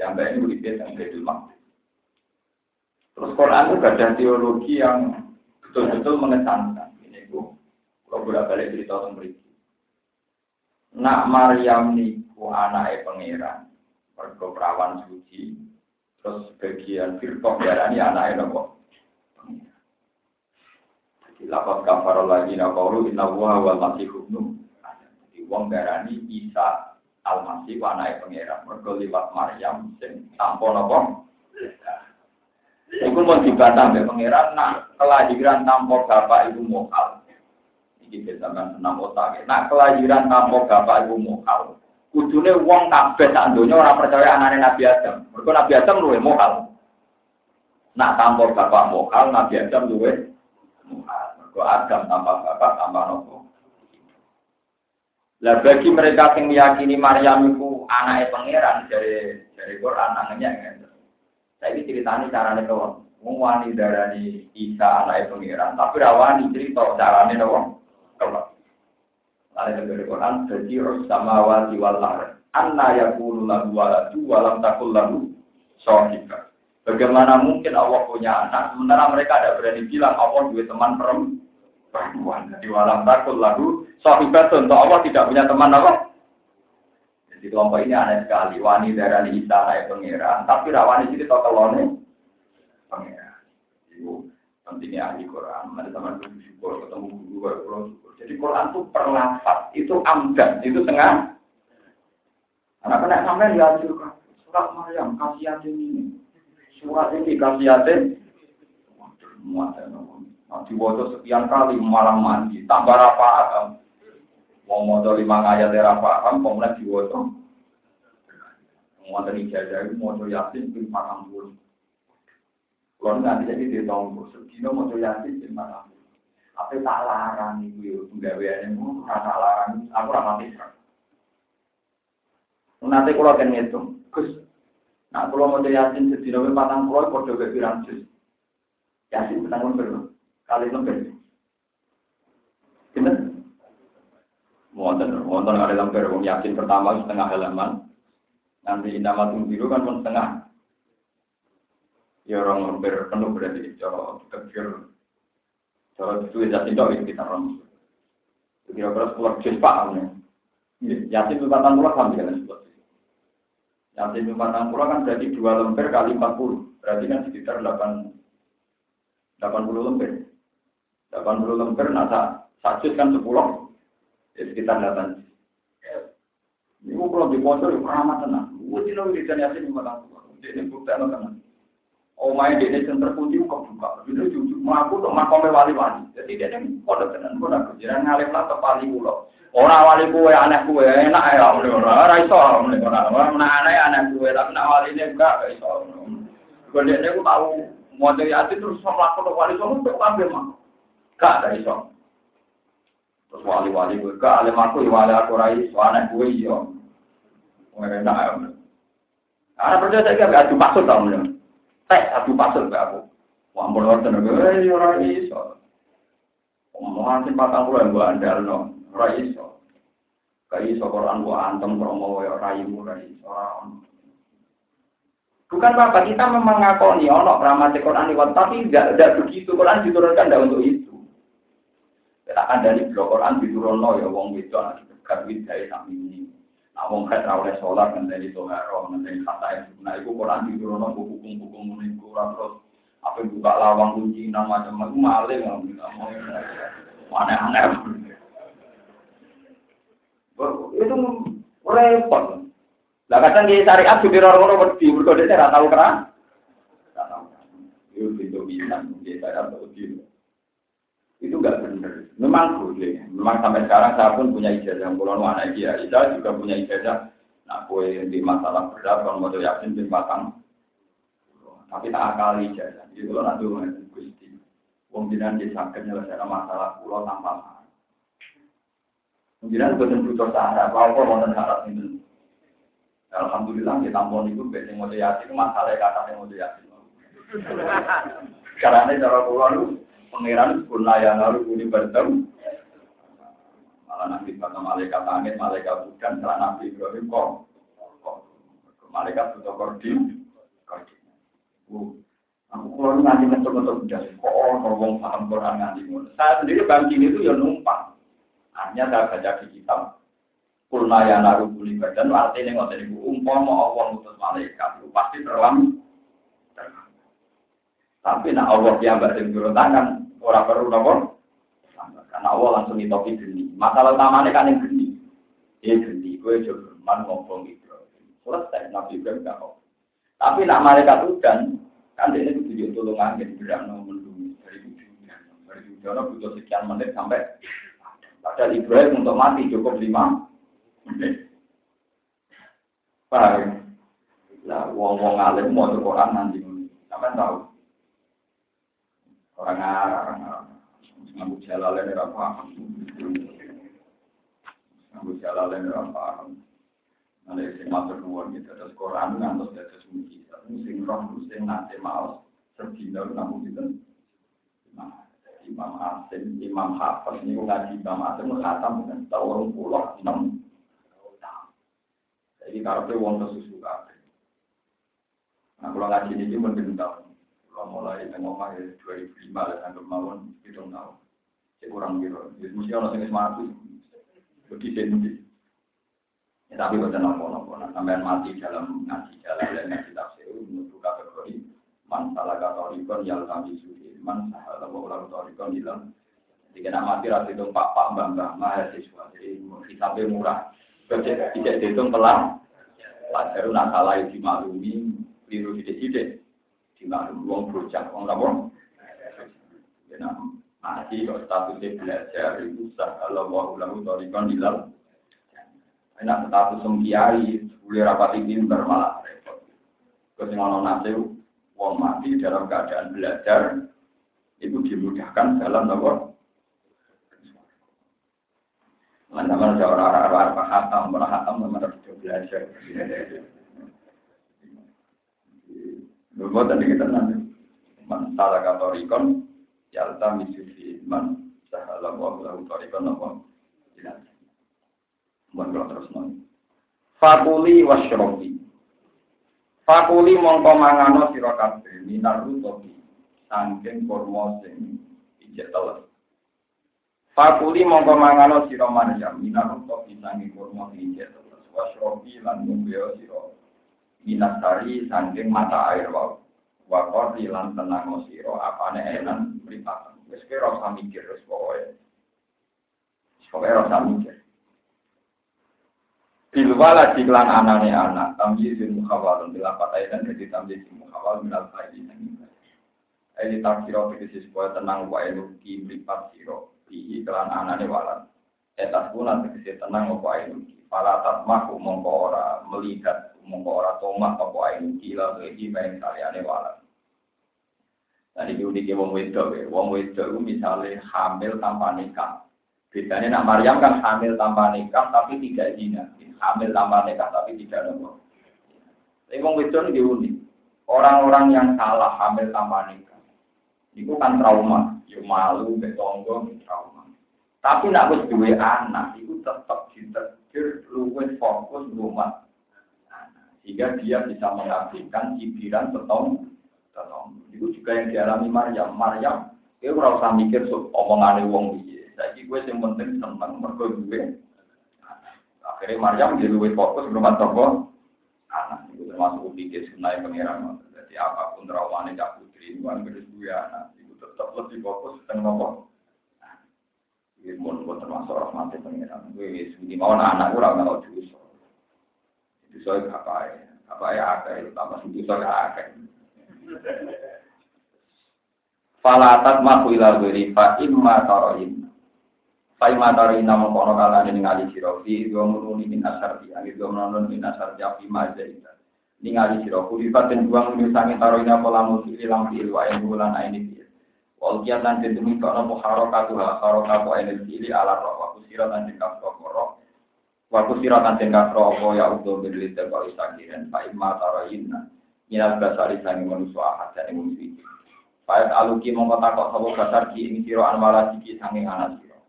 Yang baik ini beribet yang Maqdis. Terus Quran itu ada teologi yang betul-betul mengesankan. Ini bu, kalau bolak balik cerita tentang. Nak Maryam niku anaknya pangeran, mergo perawan suci, terus bagian firqah darani anaknya nopo. Jadi lapat kafar lagi nakaulu inna wuha wal masih ibnu. Jadi wong darani Isa al masih anaknya pangeran, mergo liwat Maryam sing tanpa nopo. Iku mau dibantah mbek pangeran nak kelahiran tanpa bapak ibu mokal. Iki besakan senam otak. Nak kelahiran tanpa bapak ibu mokal. Kudune wong kabeh sak donya ora percaya anane Nabi Adam. Mergo Nabi Adam luwe mokal. Nak tanpa bapak mokal, Nabi Adam luwe mokal. Mergo Adam tanpa bapak tanpa nopo. Lah bagi mereka yang meyakini Maryam itu anaknya pangeran dari dari Quran anaknya kan. Saya ini ceritanya caranya doang. Wong wani darani Isa anaknya pangeran, tapi rawani cerita caranya doang. Lalu dari Quran, jadi sama wati wal Anna yakulu lahu waladu walam takul lahu sohika. Bagaimana mungkin Allah punya anak, sementara mereka tidak berani bilang Allah dua teman perempuan. Jadi walam takul lahu sohika, untuk Allah tidak punya teman apa? Jadi kelompok ini aneh sekali. Wani darah di istana pengira, tapi rawani jadi tau kelone pengira. Ibu pentingnya ahli Quran. Ada teman guru syukur, ketemu guru baru Jadi Quran itu perlafat, itu amdan, itu tengah. Anak kena sampai diajukan surat Maryam kasih yatim ini, surat ini kasih yatim. Nanti wajah sekian kali malam mandi, tambah apa? Mau modal lima ayat era paham, kemudian diwoto. Mau dari itu mau yasin pun patang puluh. Kalau nanti jadi di tahun sedino mau yasin pun patang puluh. Apa tak larang itu ya, penggawean itu rasa larang, aku ramah bisa. Nanti kalau akan ngitung, Gus, nah kalau mau yasin sedino pun patang puluh, kode berpirang jus. Yasin petang lembar, kali lembar. Gimana? Wonten, wonten ada lembar wong yakin pertama setengah halaman. Nanti nama biru kan pun setengah. Ya orang lembar penuh berarti cara kecil. Cara itu yakin dong kita orang. Kira-kira sepuluh juz paham ya. Yasin lipatan pulau kan jalan sepuluh Yasin lipatan pulau kan berarti dua lembar kali empat puluh. Berarti kan sekitar delapan delapan puluh lembar. Delapan puluh lembar, nah satu kan sepuluh ya sekitar delapan ini kalau di pojok itu ramah tenang sih nabi dan yasin lima tahun ini bukti tenang oh main di ini center kunci kok buka itu jujur mengaku tuh makomnya wali wali jadi dia ini tenang gue nak kerja ngalim lah ke wali pulau orang wali kue aneh kue enak ya orang orang iso orang mana aneh aneh kue tapi nak ini enggak iso gue tahu mau dari hati terus sama aku wali sama tuh ambil mah gak ada iso. Terus wali-wali gue, ke alim aku, ya wali aku rai, soalnya gue iya. Enak ya. Karena percaya saya gak adu maksud tau Teh adu maksud gak aku. Wah, ampun orang gue, iya rai, so. Omongan sih patang pulau yang gue andal no, rai so. Kayak Quran gua antem promo ya raimu rai orang. Bukan apa kita memang ngakoni ono rahmat Quran lewat tapi tidak tidak begitu Quran diturunkan tidak untuk itu. Kita kan dari blok Quran diturunno ya wong itu anak dekat widai sami ini. Wong kan rawleh sholat dari toharo dari kata itu. Nah itu Quran diturunno hukum-hukum muniku terus apa buka lawang kunci macam-macam maling aneh-aneh. Itu repot. Lah kadang di syariat supir orang orang wedi, mergo dhewe ora tau kera. Ora tau. Itu itu bisa di syariat wedi. Itu enggak benar. Memang boleh. Memang sampai sekarang saya pun punya ijazah. Kalau anak dia, Ijazah juga punya ijazah. Nah, kue di masalah berat, kalau mau yakin di batang. Tapi tak akal ijazah. Jadi kalau nanti gusti, wong jinan di sakit nyelesaikan masalah pulau tanpa syarat. Jinan bukan butuh syarat, apa-apa mau syarat ini. Alhamdulillah kita tampon itu besi mau yasin masalah kata yang mau yasin. Karena ini cara pulau lu pangeran pun yang lalu ini bertemu. Malah nanti kata malaikat langit, malaikat bukan, setelah Nabi Ibrahim kok. Malaikat butuh koordin. Aku keluar nanti mentok-mentok udah kok ngomong paham Quran nanti. Saya sendiri bangkit itu ya numpang. Hanya saya baca di kitab Kulna ya naru kuli badan artinya ngotot ibu umpama Allah mutus malaikat pasti terlam. Tapi nak Allah yang sing turun tangan orang perlu nopo. Karena Allah langsung ditopi geni. Masalah utamanya kan yang geni. Dia geni, gue coba man ngomong itu. Selesai Nabi Ibrahim gak Tapi nak malaikat udan kan dia itu tujuh tolong angin berak nomor dari hujan. Dari hujan butuh sekian menit sampai Padahal Ibrahim untuk mati cukup lima Paham? Nah, wong-wong alim mau Quran nanti, sampai tahu. Orang Arab, ngaku jalan ini apa? Ngaku jalan ini apa? Nanti sing matur nuwun gitu, terus Quran ngantos dados mujizat. Sing roh sing nate maos. Imam Asim, Imam Hafiz, ini ngaji Imam Asim, khatam dengan tahun pulau enam jadi karpe wong kesusu kafe. Nah kalau ngaji ini cuma tahun. Mulai tengok ya 2005 lah sampai mawon hitung tahun. Saya kurang kira. Jadi mesti orang sing mati. Begitu sendiri. Ya, tapi bukan nopo-nopo. Nah, sampai mati dalam ngaji jalan dan ngaji tafsir menurut kategori man salah katorikon yal kami suhi man salah ulang katorikon hilang. Jadi kena mati rasa itu pak pak mbak mbak mahasiswa. Jadi hisabnya murah. Tidak dihitung pelan. Pelajaran nak salah dimaklumi, keliru tidak-tidak. Dimaklumi wong bocah, wong apa? Ya, ngaji kok statusnya belajar itu sah kalau mau ulang torikon hilal. Enak status kiai, boleh rapati pinter malah repot. Terus yang ono nasi, wong mati dalam keadaan belajar itu dimudahkan dalam nomor Mana-mana ada orang-orang belajar. Lho tadi kita nanti man salah katorikon yalta misufi man sahala wa lahu torikon apa tidak. Mohon kalau terus nol. Fakuli wasyrobi. Fakuli mongko mangano sira kabeh minar rutobi sangking kurma sing ijek teles. Fakuli mongko mangano siro Maryam minar pisangi kurma hijau terus wasrofi lan mumbeo siro minas sari sangking mata air wau wakor lan tenang siro apane enan mripatan. Wis kira usah mikir wis pokoke. Pokoke ora mikir. Bilwala jiklan anane anak, tamjizin mukhawalun bila patai dan jadi tamjizin mukhawal minal faidi Ini tak siro tegesi supaya tenang wae nuki mripat siro bihi kelan anane walan. Etas pun tegese tenang apa ainu. Pala tatmah mongko ora melihat mongko ora tomah apa ainu kila iki main kaliane walan. Tadi diudik wong wedok, wong wedok itu misalnya hamil tanpa nikah. Bedanya nak Maryam kan hamil tanpa nikah tapi tidak zina. Hamil tanpa nikah tapi tidak nopo. Tapi wong wedok ini unik. Orang-orang yang salah hamil tanpa nikah. Itu kan trauma yo malu, betonggo, trauma. Tapi nak wis duwe anak, itu tetap ditegur luwes fokus rumah sehingga dia bisa mengabdikan cibiran setong setong itu juga yang dialami Maryam. Maryam dia ora usah mikir so, omongane wong piye. Saiki gue yang penting seneng mergo gue akhirnya Maryam jadi luwes fokus rumah toko anak. Itu termasuk pikir sunai pangeran. Jadi apa pun rawane cak putri itu kan gue anak itu tetap lebih fokus tentang nopo ini pun termasuk rahmatnya pengiran. Gue sini mau anak gue orang mau dosa. Itu apa ya? Apa ya ada itu tambah dosa ya ada. Falatat mahu ilal beri fa imma taroin. Fa imma taroin namun kono kalah ini ngali sirofi. Gue menuni min asar di. Gue menuni min asar di api maja itu. Ini ngali sirofi. Lipatin buang misalnya taroin apa lamu sili lam fiil wa yang bulan ini Walkiat lan demi kono po harokatu ha harokatu energi ini ala roh waku sirat lan jengkaf roh waku sirat lan jengkaf roh apa ya udo berlita kau isakiran pak imma taroyinna minal basari sangi manusia ahad dan manusia iki Pak aluki mongko takok sapa basar ki ing sira anwala siki sange anak sira.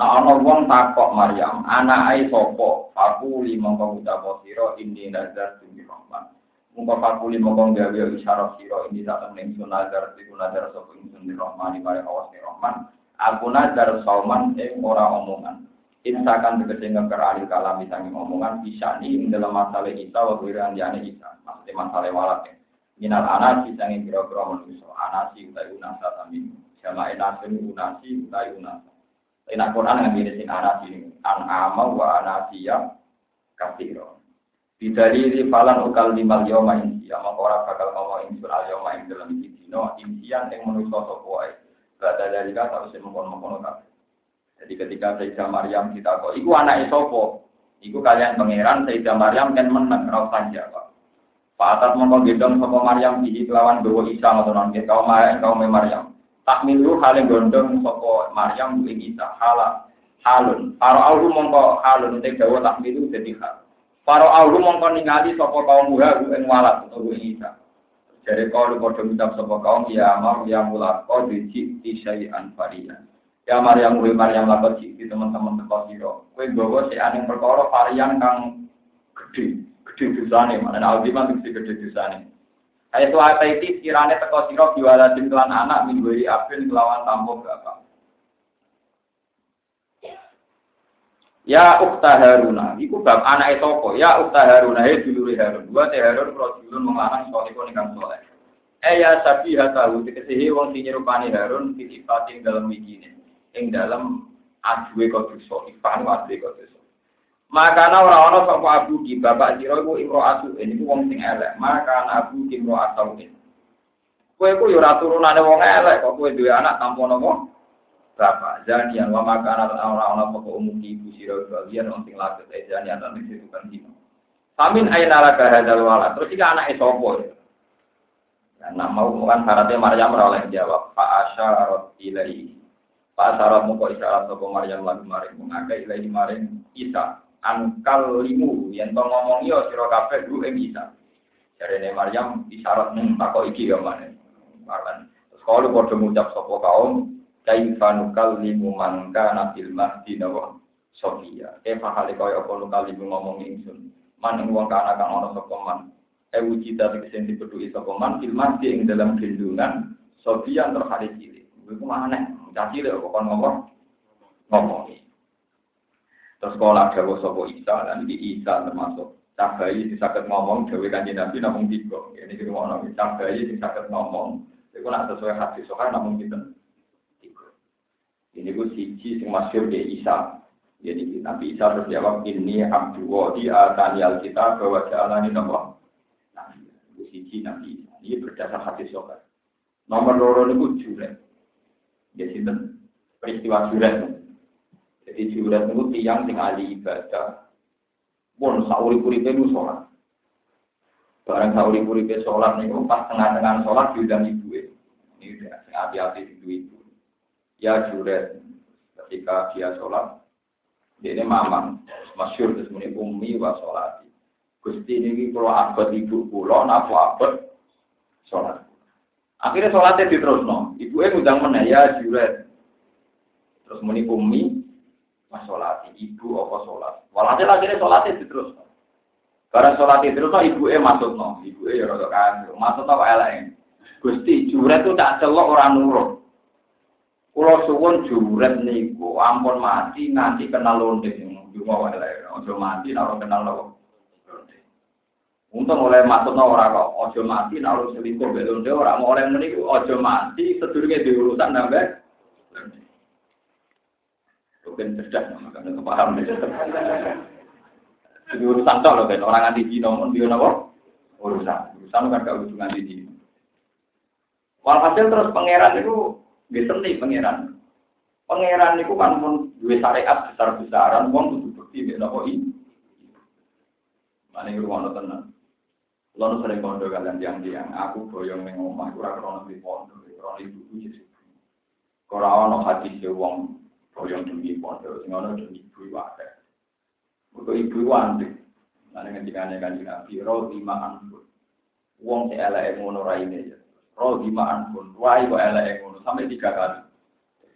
Nah ana wong takok Maryam anak ai sapa? Aku li mongko ucap sira inni nazar tu rahman Muka fakuli mongkong gawe isyarat siro ini tak temen nazar iku nazar sapa ingsun di rahmani mare awas ni rahman. Aku nazar sauman ing ora omongan. Insakan tegese ngeker alil kalam sangi omongan bisa ing dalam masalah kita wa wiran yane kita. Maksudnya masalah walat ya. Minal anasi sangi kira-kira manusia. Anasi utai unasa tamin. Jama enasin unasi utai unasa. Enak Quran dengan ini sing anasi. An amal wa anasiya kasiro. Bidalili falan ukal limal yoma insia Maka orang bakal ngomong insun al yoma dalam dino Insian yang menuso sopoai Bada dari kata harus mengkono-mengkono Jadi ketika Sayyidah Maryam kita kok Iku anak sopo Iku kalian pangeran Sayyidah Maryam kan menang jawab Pak Atat mongko gendong sopo Maryam Di kelawan bawa Isa atau nanti Kau Maryam kau Maryam. Takmilu hal yang gondong sopo Maryam Bu Isa Hala halun. Paro auhu mongko halun Untuk dawa takmilu jadi hal. Para aulu mongko ningali sapa kaum muha ing walat utawa ing isa. Jare kalau padha ngucap sapa kaum ya mau ya mula kau dici syai'an varian. Ya Maryam kuwi Maryam lakon di teman-teman teko sira. Kowe nggawa sik aning perkara varian kang gedhe, gedhe dosane, mana aldiman sing gedhe dosane. Ayat itu ayat itu kirane teko sira biwaladin kelan anak minggu abin kelawan tampo bapak. Ya ukta Haruna, iku bab anak itu apa? Ya ukta Haruna, he dulure Harun. Dua teh Harun rajulun melarang soliko ingkang soleh. Eh ya sabi hatahu, dikesihi wong sing Harun titipating dalam mikine. Ing dalam aduwe kodoso, ifanu aduwe kodoso. Maka ora ana sapa abu ki bapak sira iku ini ku wong sing elek. Maka abu ki imro asauin. Kowe ku yo ora turunane wong elek, kok kowe duwe anak tanpa nopo? bapak janian wa makanan orang-orang pokok umum ibu siro bagian untuk lakukan eh janian dan itu kan dino. Amin aina laka hadal wala. Terus jika anak esopo ya. Nah, mau bukan syaratnya Maryam oleh jawab Pak Asyarat ilai. Pak Asyarat muka isyarat sopo Maryam lagu maring mengakai ilai maring Isa. Angkal limu yang to ngomong yo siro kafe dulu ing Isa. Jadi Maryam isyarat tako iki gamane. Terus kalau bodoh mengucap sopo kaum kaifa nukallimu man kana fil mahdi nawa sofia kaifa hale kaya apa nukallimu ngomong ingsun? Man ing wong kana kang ana sapa man? E wujida sing dipedhuki sapa man? Fil ing dalam gendungan sofia terhari cilik. Iku aneh dadi lek kok ngomong ngomong terus sekolah dawa sapa Isa dan di Isa termasuk cah bayi sing saged ngomong dhewe kanjeng Nabi namung tiga ini kira ono cah bayi sing saged ngomong iku nak sesuai hadis sokan namung kita ini gue siji sing masyur di Isa. Jadi Nabi Isa terus jawab ini abdu di atani kita bahwa jalan ini. Nah, itu siji Nabi. Ini berdasar hadis sokat. Nomor loro itu juret. Ya sinten peristiwa juret. Jadi juret itu tiang sing ahli ibadah. Pun sauri kuripe itu sholat. Barang sauri kuripe sholat nih, pas tengah-tengah sholat diundang ibu. Ini udah sing hati-hati ibu ibu ya juret ketika dia sholat dia ini mamang masyur muni umi wa sholat gusti ini kalau abad ibu pulau nafu abad sholat akhirnya sholatnya diterus no ibu yang ngundang mana ya juret terus muni umi Mas sholat ibu apa sholat. Walhasil akhirnya sholat itu terus. Barang sholat terus ibu e masuk no, ibu e ya rada kan, masuk no elek. Gusti juret itu tak celok orang nurut. Kulo suwun juret niku ampun mati nganti kenal lonte cuma elek. Ojo mati nek kenal nopo. Untung oleh masuk no orang kok, ojo mati naruh selingkuh belum dia orang oleh meniku ojo mati sedurunge diurusan nambah. Bukan cerdas, makanya kepaham. Jadi urusan toh loh orang anti Cina pun dia nopo urusan, urusan kan gak urusan anti Cina. Walhasil terus pangeran itu bisa nih pangeran. Pangeran itu kan pun dua syariat besar besaran, uang butuh bukti dia nopo ini. Mana yang rumah tenang. Lalu sering kondo kalian tiang-tiang, aku boyong neng omah, kurang krono di pondok, krono ibu jadi. Kalau ono hati si wong boyong demi pondok, sing ono demi ibu wae. Untuk ibu wanti, nanti ngendikane kan nabi, roh lima anpun. Wong si elek ngono raine ya. Roh lima anpun, wai kok elek ngono sampai tiga kali.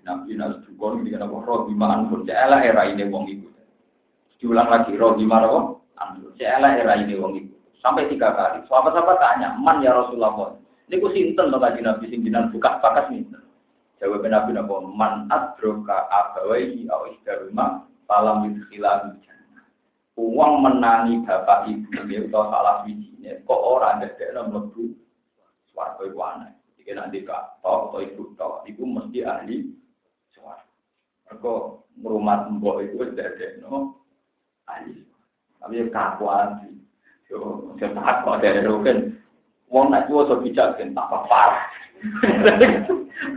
Nabi nas dukun ngendikane roh lima anpun, si elek raine wong ibu. Diulang lagi roh lima roh anpun, si elek raine wong ibu. Sampai tiga kali. Sahabat-sahabat tanya, man ya Rasulullah. Ini ku sinten to kaji Nabi sing buka bakas sinten. Jawab Nabi napa man adroka abawaihi aw isdaruma falam yudkhilahu jannah. Uang menangi bapak ibu dia atau salah wijine kok ora ndekno mlebu swarga iku aneh. Nek dika tok atau ibu tok iku mesti ahli swarga. Mergo ngrumat mbok iku ndekno ahli. Tapi kakuan Yo, saya kok ada kan. Wong nak tua so bijak kan tambah parah.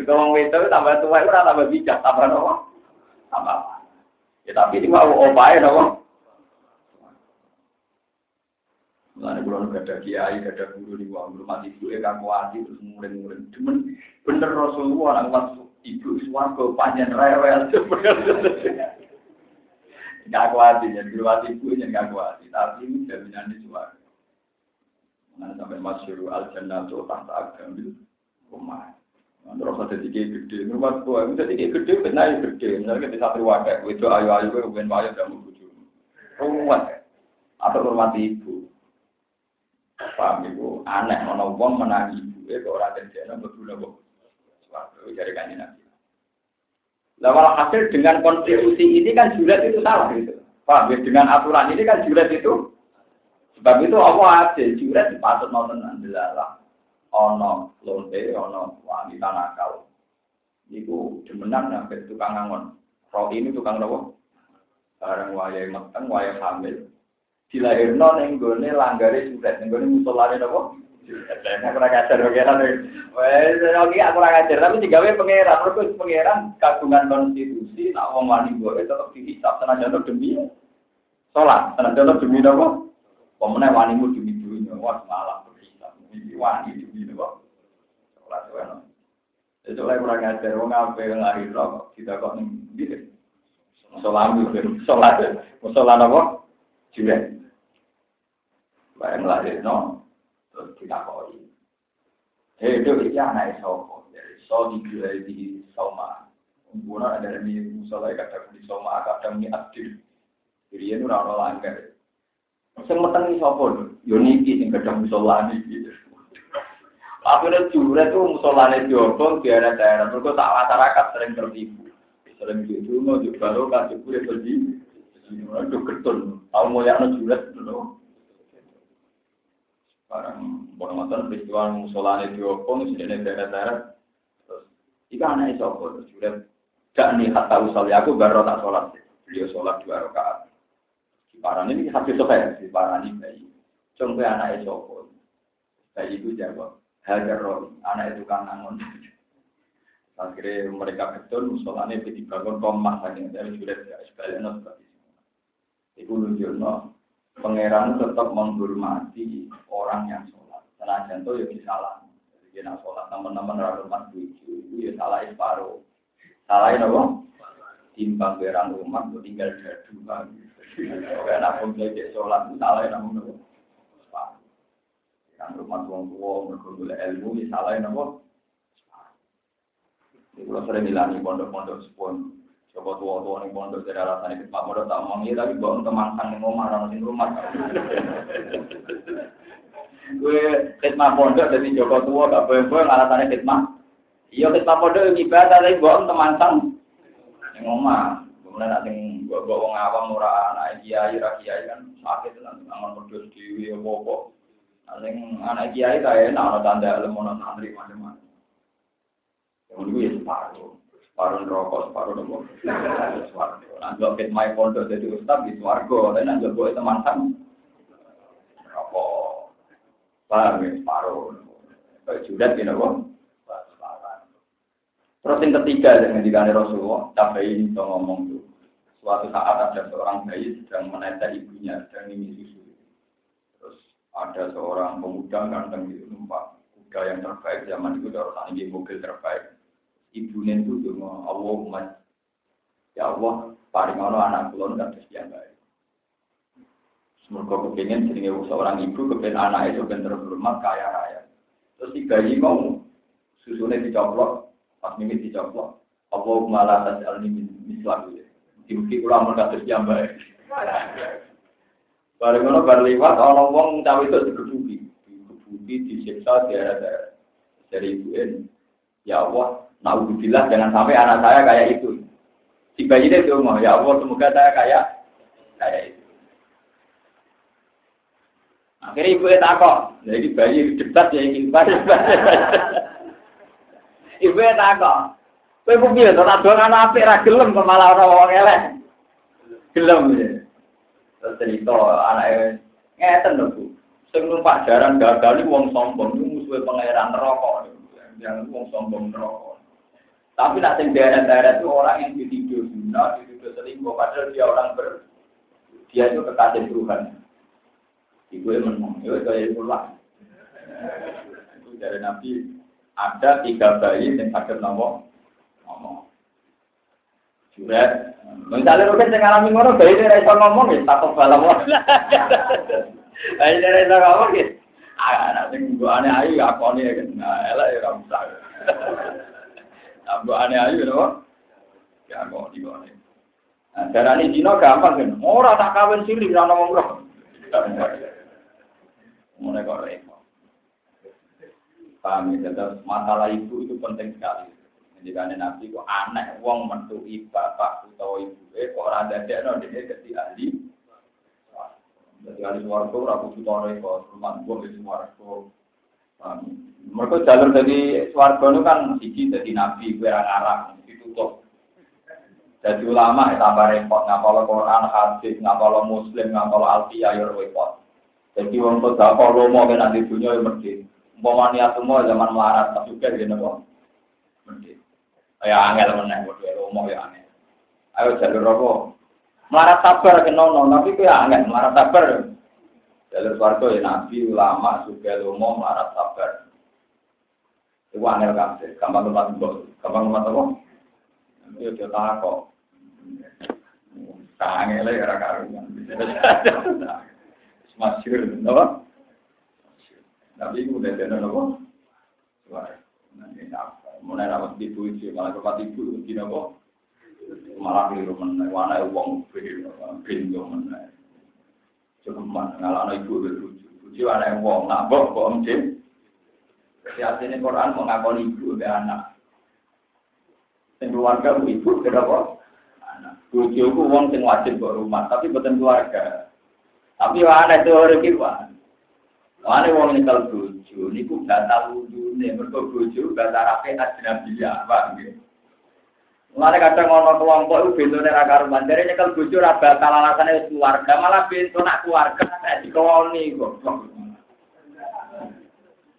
Kalau wong itu tambah tua itu tambah bijak, tambah nopo, tambah. Ya tapi ini mau opai nopo. Mulane kula gak ada kiai, ada guru di wong belum mati ibu kan wati terus murid-murid. Cuman bener Rasulullah nang masuk ibu swarga panjang rewel. Gak kuat ya, di luar ibu yang gak kuat. Tapi ini jaminan di suara. Nah, sampai masyur al jannah tuh tahta agamil rumah. Terus ada tiga gede, rumah gua itu tiga gede, benar ya gede. Misalnya kita satu wadah, itu ayu ayu gue bukan wadah kamu bujuk. Rumah atau rumah ibu. Paham ibu? Aneh, mana uang menangi ibu, itu orang berguna kok. Suatu cari kanji nabi. Nah, hasil dengan konstitusi ini kan juret itu salah gitu. Paham ya? Dengan aturan ini kan juret itu. Sebab itu Allah ada juret dipatut nonton andilalah. Ono lonte, ono wanita nakal. Iku demenan sampai tukang ngangon. Roh ini tukang nopo. Barang wayai meteng, wayai hamil. Dilahirno ning gone langgare juret, ning gone musolane nopo. Saya kurang ajar pengeran. Wes, aku kurang ajar. Tapi digawe pangeran, terus pangeran kagungan konstitusi, nak wong wani gue tetap dihisap senajan demi sholat, senajan demi apa? Pemenang wanimu demi dunia, wah malah berhisap. Wani demi apa? Sholat itu Itu lah kurang ajar. Wong apa yang lahir kok tidak kok nih Sholat itu, sholat, sholat apa? Juga. Bayang lahir, no terus ditakoi. Eh, itu iya anak sopo. Jadi so dijual di soma. Umpuna ada di musola kadang di soma, kadang di adil. Jadi ini orang langgar. Sing meteng sopo yo niki sing kadang musola niki. Akhirnya jure tuh musolane diobong di daerah-daerah. Mereka tak masyarakat sering tertipu. Sering mau juga lo kasih kue pergi. Itu ketun. Tahu mau yang juret. Barang bonongan peristiwa musolane diopong sini daerah-daerah terus jika anak apa? Terus juga gak nih kata usali aku baru tak sholat beliau sholat dua rakaat. Di parani ini hati sokai di parani bayi contoh anak apa? Bayi itu jawab hajar roh anak itu kan nangon akhirnya mereka betul musolane dibangun komah saking dari sudah sebaliknya seperti itu. Itu nunjuk pangeran tetap menghormati orang yang sholat. Senajan itu ya disalah. Jadi kita sholat teman-teman rumah tujuh itu ya salah separuh. Salah apa? Timbang berang rumah itu tinggal dadu. Kayak nak pun jadi sholat itu salah namun apa? Yang rumah tuang tua berkumpul ilmu ya salah apa? Ini kalau sering bilang pondok-pondok sepon Coba tua-tua nih pondok dari alasan itu Pak Pondok tak mau tapi bawa teman kan yang ngomong orang di rumah. Gue khidmat pondok jadi Joko tua gak boleh-boleh alasannya khidmat. Iya khidmat pondok ibadah tapi bawa teman kan yang ngomong. Kemudian nanti gue bawa wong awam murah anak kiai, kiai kan sakit nanti angan berdua dewi apa apa. Nanti anak kiai kayak enak ada tanda lemon santri macam-macam. Yang dulu ya separuh separuh rokok, separuh nopo. Nanti fit my pondok jadi ustad di swargo, dan nanti gue teman kan rokok. Paham ya, separuh. Kayak judat ya nopo. Terus yang ketiga yang dikani Rasulullah, ini ngomong tuh. Suatu saat ada seorang bayi sedang menetes ibunya, sedang ini susu. Terus ada seorang pemuda ganteng gitu numpak kuda yang terbaik zaman itu, orang ini mobil terbaik ibunya itu cuma Allah ya Allah paling ono anak kulon dan yang baik. Semoga kepingin jadi seorang ibu kepingin anak itu benar terhormat kaya raya. Terus si bayi mau susunya dicoplok, pas mimpi dicoplok. Allah malah tas al ini mislah gitu. Diuki ulang kados yang baik. Bareng ngono bar liwat ana wong cawe itu digebuki, digebuki disiksa daerah-daerah. Dari ibu ya Allah, Nauzubillah jangan sampai anak saya kayak itu. Si bayi itu mau ya Allah semoga saya kayak kayak itu. Akhirnya ibu itu takut, jadi bayi debat ya ingin Ibu itu takut. Kok piye to tak doan anak apik ra gelem kok malah ora elek. Gelem ya. Terus cerita anake ngeten lho Bu. Sing numpak jaran gagal wong sombong musuhe pangeran neraka. Yang wong sombong neraka. Tapi nak sing daerah-daerah itu orang yang dituduh zina, dituduh selingkuh, padahal dia orang ber, dia itu kekasih Tuhan. Ibu yang menang, itu kayak pulang. Itu dari Nabi ada tiga bayi yang sakit ngomong, ngomong. Juret, misalnya mungkin yang ngalami ngono bayi ini rasa ngomong ya, takut balam. Bayi ini rasa ngomong ya, anak sing gua aneh ayu aku ya, nah elak ya kamu Abu aneh ayu loh. Ya kok di kene. Nah, darani Cina gampang kan. Ora tak kawin siri ora ngomong bro. Mulai kok repot. Paham ya, masalah ibu itu penting sekali. Jika nabi kok aneh, wong mentui bapak atau ibu, eh kok orang ada no dia jadi ahli. Jadi ahli suaraku, rabu tutore kok, rumah gue di suaraku. Mereka jalur dari swarga itu kan siji dari nabi, gue arah ditutup. Jadi ulama itu tambah repot, ngapal Quran, hadis, ngapal Muslim, ngapal Alfiyah, ya repot. Jadi orang tuh gak kalau mau ke nanti dunia ya mesti. Mau niat semua zaman melarat, tapi juga gini kok. Mesti. Ya angel meneng, gue ya mau ya angel. Ayo jalur apa? Melarat sabar ke nono, tapi gue angel, melarat sabar. Jalur swarga ya nabi, ulama, juga lomo, melarat sabar. Itu angel kabeh, gampang tempat mbok, gampang tempat apa? Ya dia takok. Angel ya ora karuan. Masyur, apa? Itu udah ada apa? Suara. Nanti apa? Mulai itu, malah tempat ibu, di apa? Malah keliru mana, mana uang beli mana. Cukup mana, ngalah ibu berlucu. Lucu anak uang, nabok, kok om jadi artinya Quran mengakoni ibu dan anak. Dan keluarga ibu kenapa? Anak. Bojo ku wong sing wajib buat rumah, tapi bukan keluarga. Tapi ana itu orang kiwan. Ana wong nyekel bojo niku batal wudune, mergo bojo batal rapi ajnabiyah, Pak nggih. Mulane kadang ono kelompok itu bentone ra karuan, dari nyekel bojo ra batal alasane keluarga, malah bentuk nak keluarga nek dikoni kok.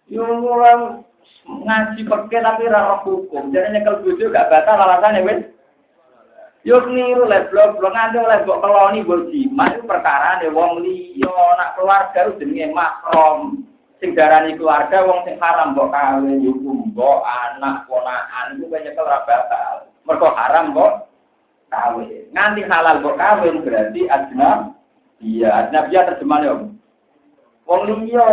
Yo orang ngaji pakai tapi rara hukum. Jadi nyekel bojo gak batal alasannya wes. Yo niru le blok blok nganti oleh mbok keloni mbok jimat perkara ne wong liya nak keluarga itu jenenge makrom. Sing darani keluarga wong sing haram mbok kawin yo mbok anak ponakan iku nyekel ora batal. Mergo haram mbok kawin. Nganti halal mbok kawin berarti ajnab. Iya, ajnabiyah terjemahnya. Wong liya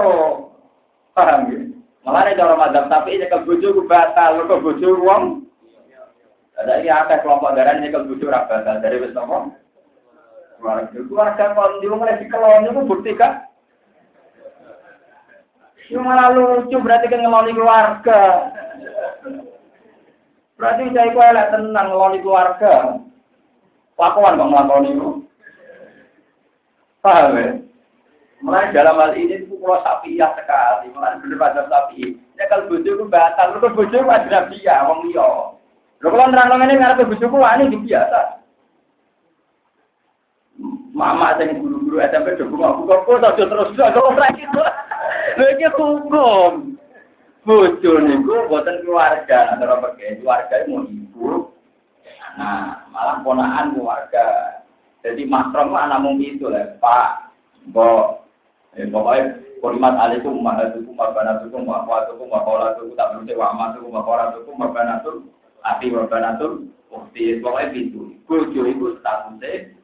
Paham ya? Malah cara madhab tapi ini ke bojo ku batal, ke bojo wong. Ada ini ada kelompok darah ini bujuk rakyat dari wis nopo. Keluarga, keluarga di rumah di kelon itu bukti kan? Itu malah lucu berarti kan ngeloni keluarga. Berarti saya kok elek tenang ngeloni keluarga. Lakuan kok ngelakoni itu. Paham ya? Mulai dalam hal ini itu kalau sapi ya sekali, mulai bener pada sapi. Ya kalau bujuk itu batal, lu bujuk itu ada dia, wong liya. Lho kalau nerang ini ngarepe bojoku ini biasa. Mama sing guru-guru SMP do aku kok kok terus kok ora gitu. Lha iki hukum. Bojo niku boten keluarga, antara pakai keluarga mau ibu. Nah, malah ponakan keluarga. Jadi makrom anak mung itu lah, Pak. Mbok eh, pokoknya Kalimat alaikum mahatukum mabanatukum wa akhwatukum wa qawlatukum tak berarti wa amatukum wa qawlatukum wa banatukum Ati wabanatul ukti pokoknya pintu. Bojo itu statusnya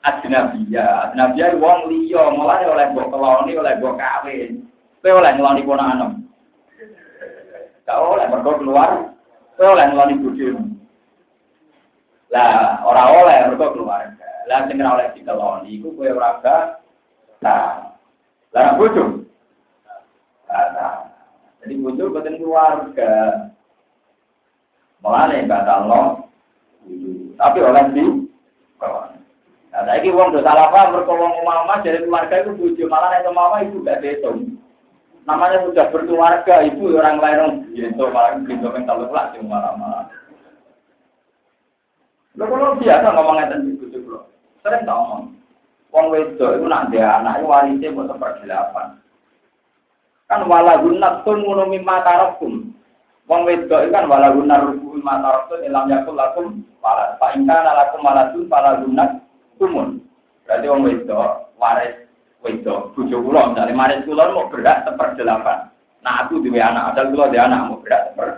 ajnabiyah. Ajnabiyah wong liya, malah oleh mbok keloni, oleh mbok kawin. Kowe oleh ngeloni ponakan. Gak oleh mergo keluar. Kowe oleh ngeloni bojomu. Lah, ora oleh mergo keluarga. Lah sing ora oleh dikeloni iku kowe ora gak. Nah, lah bojo. Nah, jadi bojo boten keluarga. Mulane batalno tapi oleh di Nah, saiki wong do salah paham mergo wong mama dari keluarga itu bojo, malah nek mama ibu gak betul. Namanya sudah berkeluarga, ibu orang lain gitu, malah gitu kan kalau kelas yang malah-malah. Lo kalau biasa ngomong ngeten ibu tuh, sering tak ngomong. Wong wedok itu nak dia anak itu warisnya buat seperdelapan. Kan wala gunat tuh mimma tarakum. Wong wedok kan wala guna rubu mata rasul ilam yakul lakum Pak Inka lakum maladun para guna kumun. Berarti wong wedok waris wedok bojo kula misalnya waris kula mau berat delapan. Nah aku dua anak, ada kula dia anak mau berat seper.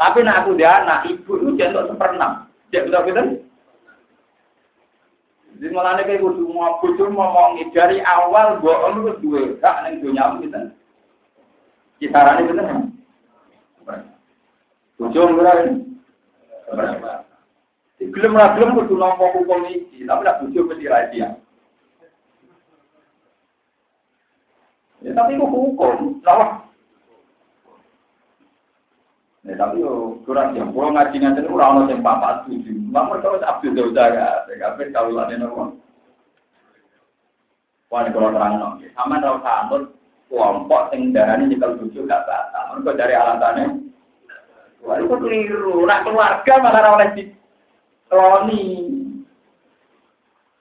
Tapi nah aku dia anak, ibu itu jentuk seperenam. Cek betul betul. Jadi malah nih kayak kudu mau bojo ngomong dari awal gua lu dua kak neng dunia kita. Kisarannya bener. Bojo ora Gelem ra gelem kudu nampa hukum iki, tapi nek bojo mesti ra dia. Ya tapi itu hukum, lah. Ya tapi yo kurang yang pulau ngaji ngaji ora ono sing papat tujuh. Mampu terus Abdul Dauda ya, PKP kawulane nopo. Wah, kalau terang no, sama tahu kantor kelompok sing darani nyekel bojo gak batal. Mergo dari alasannya Wah, itu keliru. Keluarga malah oleh di.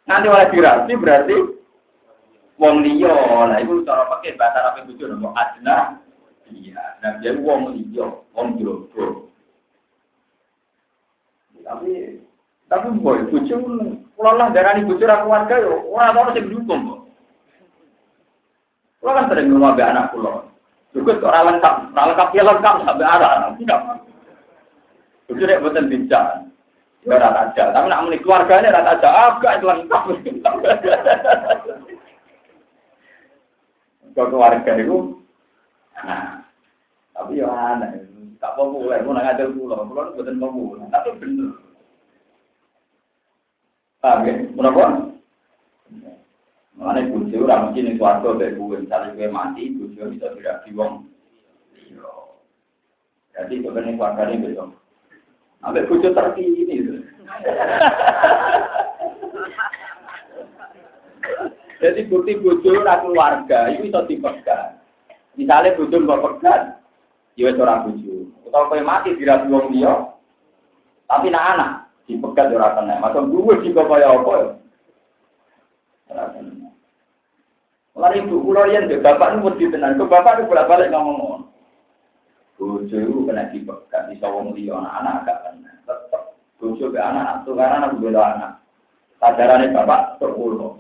Nanti oleh dirasi berarti wong liya. Nah, itu cara pakai bahasa apa itu nopo adna. Iya, nah dia wong liya, wong jowo. Tapi tapi boy, bojo kula lah darani bojo ra keluarga yo ora ono sing dukung kok. Kula kan sering ngomong anak kula. Juga orang lengkap, orang lengkap ya lengkap sampai arah. Tidak. Itu dia buatan bincang. Ya rata aja. Tapi nak menik keluarganya rata aja. Agak itu lengkap. Keluarga itu, nah, tapi ya aneh. Tak populer, mau ngajar pulau, pulau itu buatan populer. Tapi bener. Paham ya? Kenapa? Mengenai bujo, orang mesti nih keluarga dari gue, misalnya gue mati, bujo bisa tidak diwong. Iya. Jadi sebenarnya keluarga ini besok. Sampai bojo terkini. Jadi bukti bojo ora keluarga itu bisa dipegang. Misalnya bojo mbok pegang, ya wis ora bojo. Utawa kowe mati dirabi wong liya, tapi nak anak dipegat ora kena. Masa duwe juga kaya apa ya? Ora kena. Lalu ibu kula yen bapak nu mesti tenan. Kok bapak nu bolak-balik ngomong Bojo itu kena dipegat, bisa wong liya anak-anak agak kena. Tetep bojo ke anak, karena anak bela anak. Sajarannya bapak sepuluh.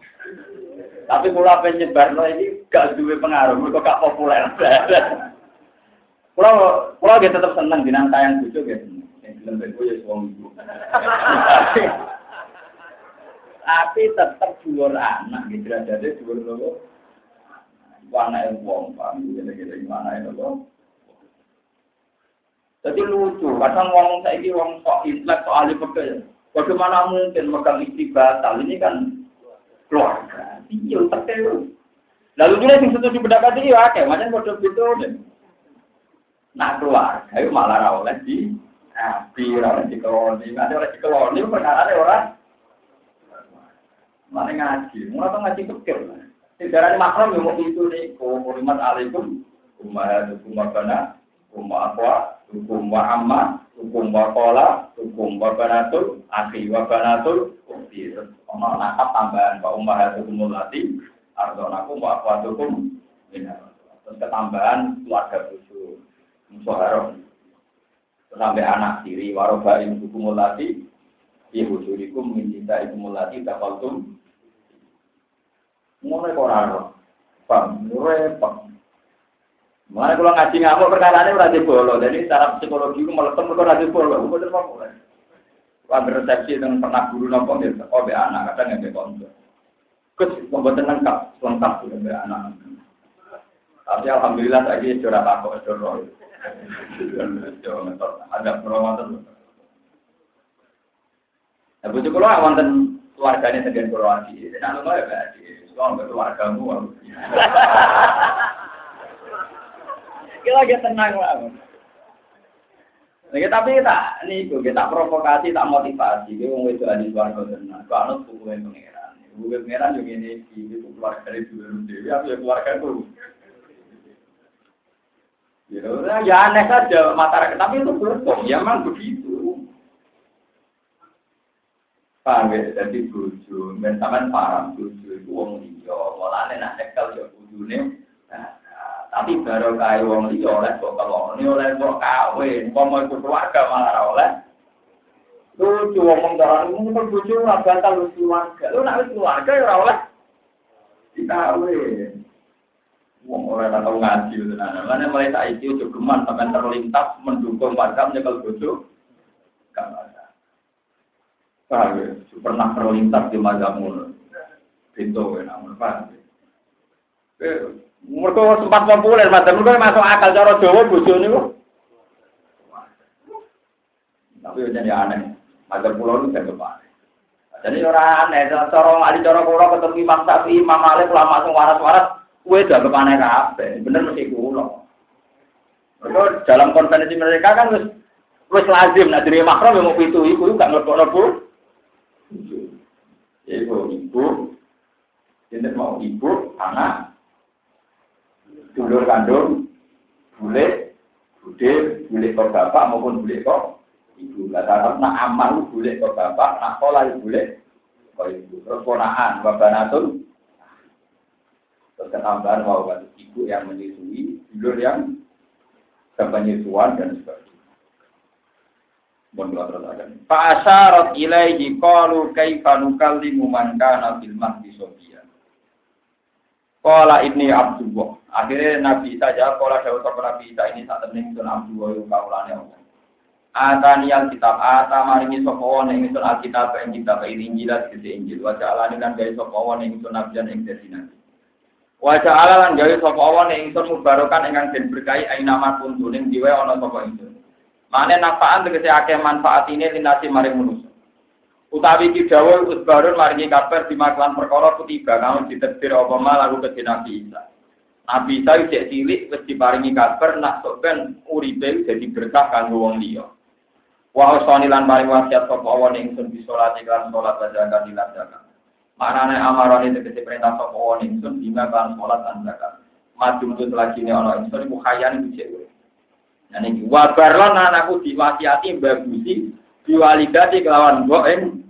Tapi kula penyebarno ini gak duwe pengaruh, mereka gak populer. Kula kula gitu tetep seneng dinang tayang bojo gitu. Yang gelem bego ya wong ibu. Tapi tetep dhuwur anak jadi dhuwur lho. Yang wong, paham gitu-gitu, mana itu Jadi lucu, kadang ngomong saya ini wong sok intelek soal itu Bagaimana mungkin megang istri batal ini kan keluarga. Iya, terkeu. Lalu juga sing setuju pendapat ini ya, kayak macam bodoh gitu deh. Nah keluar, ayo malah rawleh di nabi, rawleh di keloni, ada oleh di perkara ada orang. Mana ngaji, mau apa ngaji kecil. Sejarah makrom yang mau itu nih, kulimat alaikum, umah hukum bana, umah apa, hukum wa amma, hukum wa kola, hukum wa banatul, akhi wa banatul, terus ono nakap tambahan wa umah hukum mulati, ardonakum wa akwatukum, terus ketambahan keluarga busu musuharok sampai anak tiri waroba ini hukumulati ibu jurikum minta ikumulati dapaltum mulai koran pam repot. Mana kalau ngaji ngamuk perkara ini udah bolo, jadi secara psikologi itu meletem itu udah bolo, bener apa? Kalau resepsi dengan pernah guru nopo ya, oh be anak kadang nggak be konco. Kus membuat lengkap, lengkap sudah be anak. Tapi alhamdulillah tadi sudah takut, sudah ada perawatan. Ya bujuk kalau wonten keluarganya sendiri kalau lagi, nah lu ya berarti, kalau nggak keluargamu, kita lagi tenang lah. Lagi tapi tak, ini kita provokasi, tak motivasi, kita mau itu ada keluarga tenang, kalau hukumnya pengiran, hukumnya pengiran juga ini, itu keluarga dari dulu, ya keluarga itu. Ya, ya aneh saja masyarakat, tapi itu berkong, ya memang begitu. Paham ya, jadi buju, dan sampean paham buju itu wong liya, mulane nak cekel ya. Tapi baru kaya wong liya oleh kok keloni oleh kok kawin, mau ikut keluarga malah oleh. Lucu wong darah ini kan buju ora batal keluarga. Lu nak keluarga ya ora oleh. Dikawin. Wong ora tahu ngaji nana. Mana mulai itu udah geman sampai terlintas mendukung warga menyekel bojo. Gak ada. Paham ya? Pernah terlintas di mazhabmu. Pintu ya namun ya? Mereka sempat populer, macam mereka masuk akal cara Jawa bojo ini kok. Tapi jadi aneh. Mazhab pulau itu saya depan. Jadi orang aneh, cara ali cara kulo ketemu Imam Syafi'i, Imam Malik, ulama sing waras-waras, Kue udah ke mana kafe, bener mesti kulo. Mereka dalam konvensi mereka kan wis wis lazim, nah dari makro yang mau itu, ibu gak ngerbok ngerbok. Ya ibu, ibu, ini mau ibu, anak, dulur kandung, bule, bude, bule kok bapak maupun bule kok ibu. Gak tahu nak amal bule kok bapak, nak pola bule kok ibu. Terus ponaan, babanatun, Terus ketambahan mau ibu yang menyusui, dulur yang kepenyusuan dan sebagainya. Akan. Fa'asyarat ilaihi qalu kaifa nukallimu man kana fil mahdi sobiya. Qala ibni Abdullah. Akhirnya Nabi Isa jawab, Qala Dawud Nabi Isa ini saat temen sun Abdullah yang kaulane Allah. Atani yang kitab ata maringi sapa wong ing sun alkitab ing kitab ini Injil dikese Injil wa ja'alani lan gawe sapa wong ing sun nabiyan ing dadi nabi. Wajah Allah lan gawe sapa ing ingsun mubarokan ingkang den berkahi ainama kuntu ning diwe ana sapa ingsun. Mane nafaan tegese akeh manfaat ini linasi maring manusa. Utawi ki dawuh usbarun maringi kabar di maklan perkara kutiba kang ditetir apa lagu ke Nabi Isa. Nabi Isa cek cilik wis diparingi kabar nak sok ben uripe dadi berkah kanggo wong liya. Wa usani lan maring wasiat sapa awan ingsun bisa salat lan salat zakat lan zakat. Manane amarane tegese perintah sapa wong ingsun bima kan salat lan zakat. Maju untuk lagi ini ana ingsun iku khayane iki cewek. Nah niki wa barlon anakku diwasiati bagusi diwalidati kelawan ing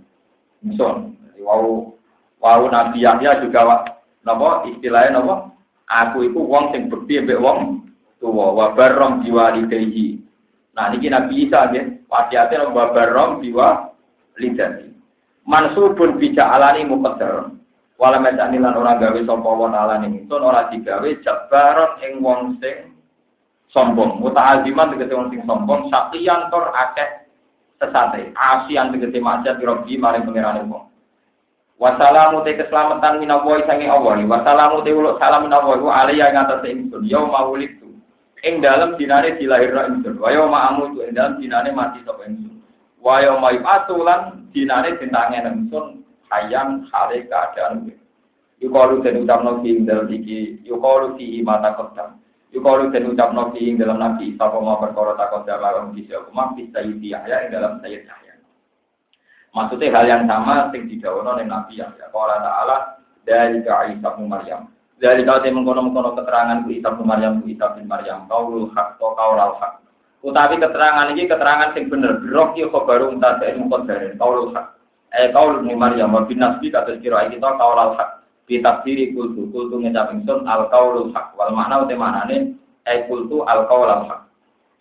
ingsun. Wau wau Nabi Yahya juga napa istilahnya napa? Aku iku wong sing bekti mbek wong tuwa wa barrom diwalidayhi. Nah niki Nabi Isa nggih wasiate wa barrom diwalidayhi mansubun bija alani muqaddar wala mesani lan ora gawe sapa wa alani ingsun ora digawe jabaron ing wong sing sombong muta'aziman tegese wong sing sombong sakiyan tor akeh sesate asian tegese maksiat robi maring pangerane wong Wassalamu te keselamatan minallahi sange Allah. Wassalamu te uluk salam minallahi wa alaiya ing atase ingsun. Ya maulidu. ing dalam dinane dilahirno ingsun. Wa yauma amutu. Ing dalam dinane mati sapa ingsun. Wa yauma atulan dinane dintangen ingsun. Hayang hale keadaan. Yukalu dan ucapno fi ing dalam iki. Yukalu fi mata kodam yukalu dan ucapno fi ing dalam nabi isa ma perkara takut dalam bisa umam bisa ya ing dalam sayyid Yahya maksudnya hal yang sama sing didawono ning nabi Yahya qala ta'ala dari Isa bin Maryam dari kau mengkono-mengkono keterangan ku Isa bin Maryam ku Isa bin Maryam kaulul hak atau kaulal hak. Utawi keterangan ini keterangan sing bener. Berok yo baru mutasa ilmu kodarin kaulul hak. Eh kaul bin Maryam wa bin Nasbi kata kira kita kaulal hak. Kita diri kultu kultu ngecap ingsun al kaulul hak. Wal makna uti maknane eh kultu al kaulal hak.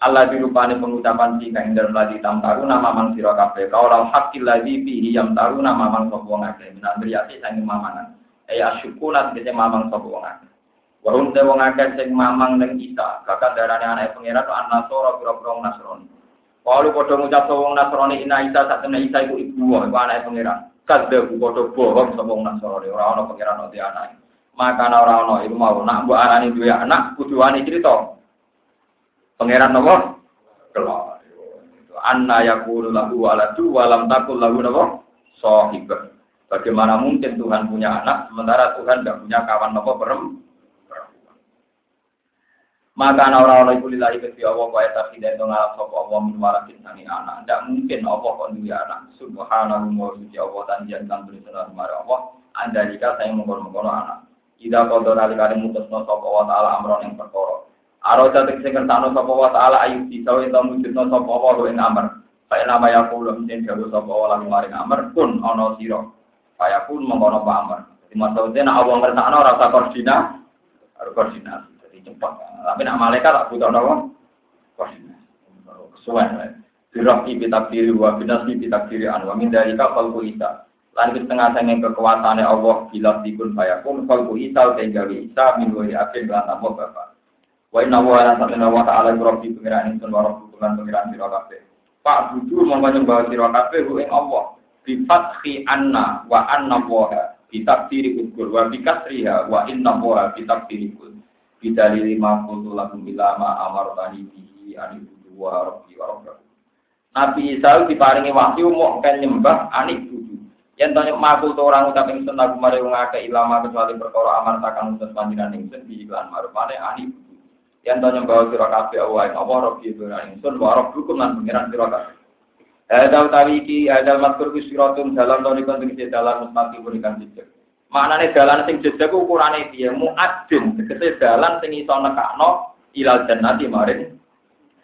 Allah dirupani pengucapan si kang dalam lagi tam taru nama man sira kabeh kaulal hak illadzi fihi yam taru nama man sapa wong minan riyati sang mamanan ya syukuna tegese mamang sapa wong akeh. Warung te wong akeh sing mamang ning kita, kakak darane anak pangeran to anasara pira-pira Nasrani. Kalau padha sapa wong Nasrani ina Isa temne Isa iku ibu wong iku anake pangeran. Kadhe padha bohong sapa wong Nasrani ora ana pangeran ora anak. Maka ora ana iku mau nak mbok arani duwe anak kudu wani crito. Pangeran napa? Kelak. Anna yakulu lahu waladu walam takul lahu napa? Sahibah. Bagaimana mungkin Tuhan punya anak, sementara Tuhan tidak punya kawan nopo perempuan. Maka orang-orang itu lillahi kesi Allah wa tidak itu ngalap sopa Allah min warakin sangi anak. Tidak mungkin Allah kok duwe anak. Subhanahu wa suci Allah dan jantan berisana kemarin Allah. Anda jika saya mengkono-mengkono anak. Ida kodor alikari mutusno sopa Allah ta'ala amron yang perkara. Aro jatik sing kertano sopa Allah ta'ala ayu disau itu mujudno sopa Allah ing amr. Kaya nama ya kulum sin jauh sopa Allah lalu amr kun ono siro. Saya pun mengkono pamer. Jadi maksudnya nak awang ngertakno rasa koordinat, koordinasi. Cepat. Tapi nak malaikat tak butuh koordinasi. Kesuwen. Dirahki bitakdiri wa binasmi bitakdiri an wa min dalika khalqu isa. Lan wis tengah sange kekuasaane Allah bila dikun fayakun khalqu isa te gawe isa min wa akhir lan apa bapak. Wa inna wa ala satana wa ta'ala rabbi pengiran ingsun wa rabbukum lan pengiran sira. Pak budu mongko nyembah sira kabeh Allah bifathi anna wa anna woha bitakdiri ukur wa bikasriha wa inna kul bidalili ma kuntu lakum ilama amar tani bihi anibudu wa rabbi wa rabbakum Nabi Isa diparingi wahyu mau kan nyembah anik budu. Yang tanya makul to orang ucap ingsun aku mari wong ilama kecuali perkara amar takang utus panjenengan ingsun di iklan marupane anik budu. Yang tanya bahwa sira kabeh Allah apa rabbi ingsun wa rabbukum lan pengiran sira kabeh. Ada utawi iki ada matur ku siratun dalam to niku tegese dalan mustaqim berikan jejak. Maknane dalan sing jejak ku ukurane piye? Muadzin tegese dalan sing iso nekakno ilal jannati maring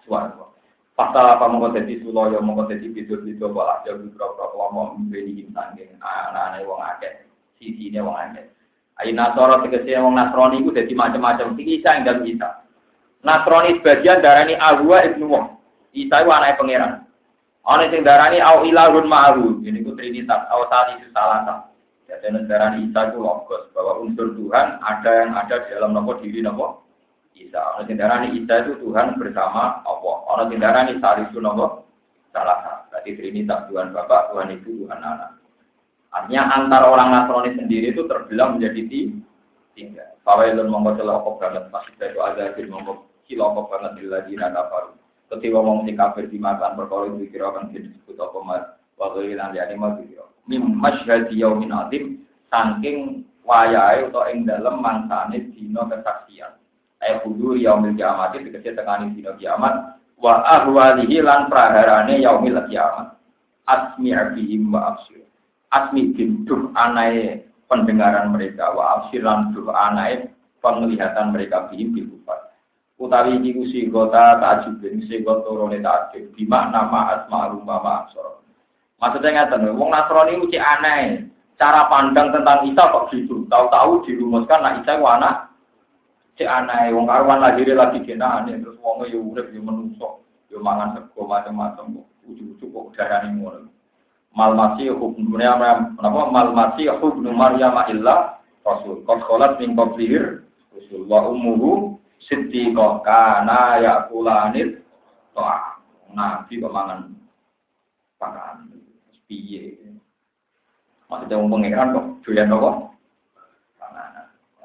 swarga. Pasal apa mongko dadi sulaya mongko dadi bidur-bidur kok aja beberapa kelompok mbeni sanging anak-anak wong akeh. Sisine wong akeh. Ayo Nasoro tegese wong Nasrani iku dadi macam-macam. Iki Isa ing dalem Isa. Nasrani sebagian darani Ahwa ibnu Wong. Isa iku anake pangeran. Ana sing darani au ilahun ma'ru, ini ku trinitas, au tali salasa. Jadi darani Isa itu logos bahwa unsur Tuhan ada yang ada di dalam nopo diri nopo Isa. Sing darani Isa itu Tuhan bersama Allah. Ana sing darani salisu nopo salasa. Berarti trinitas Tuhan Bapak, Tuhan Ibu, Tuhan Anak. Artinya antara orang Nasrani sendiri itu terbelah menjadi tiga. Fawailun mongko celaka banget, masih itu ada di mongko cilaka banget lagi nada baru. Ketika wong sing kafir dimakan perkara itu kira kan disebut apa mas waktu ilang jadi mas kira. Mim masyhad yaumin azim saking wayahe utawa ing dalem mangsane dina kesaksian. Ayat hudur yaumil kiamat tegese tekani dina kiamat wa ahwalihi lan praharane yaumil kiamat. Asmi abihim wa absir. Asmi duh anae pendengaran mereka wa absiran duh anae penglihatan mereka bihim bil utawi iki ku sigota takjubin sigot turune takjub di asma ma asor maksudnya ngaten wong Nasrani ku aneh. Cara pandang tentang Isa kok gitu. Tahu-tahu dirumuskan nak Isa ku anak. Cek aneh wong karuan lahir lagi kena aneh terus wong yo urip yo menungso yo mangan sego macam-macam ujug-ujug kok darani ngono. Mal masih hukumnya apa mal masih hukum Maryam illa rasul. Kok sholat min qablihir rasul wa ummuhu Siddiqah kana yakulanit to'a. Nabi kok mangan pangan. Piye. Maksudnya wong pangeran kok doyan apa?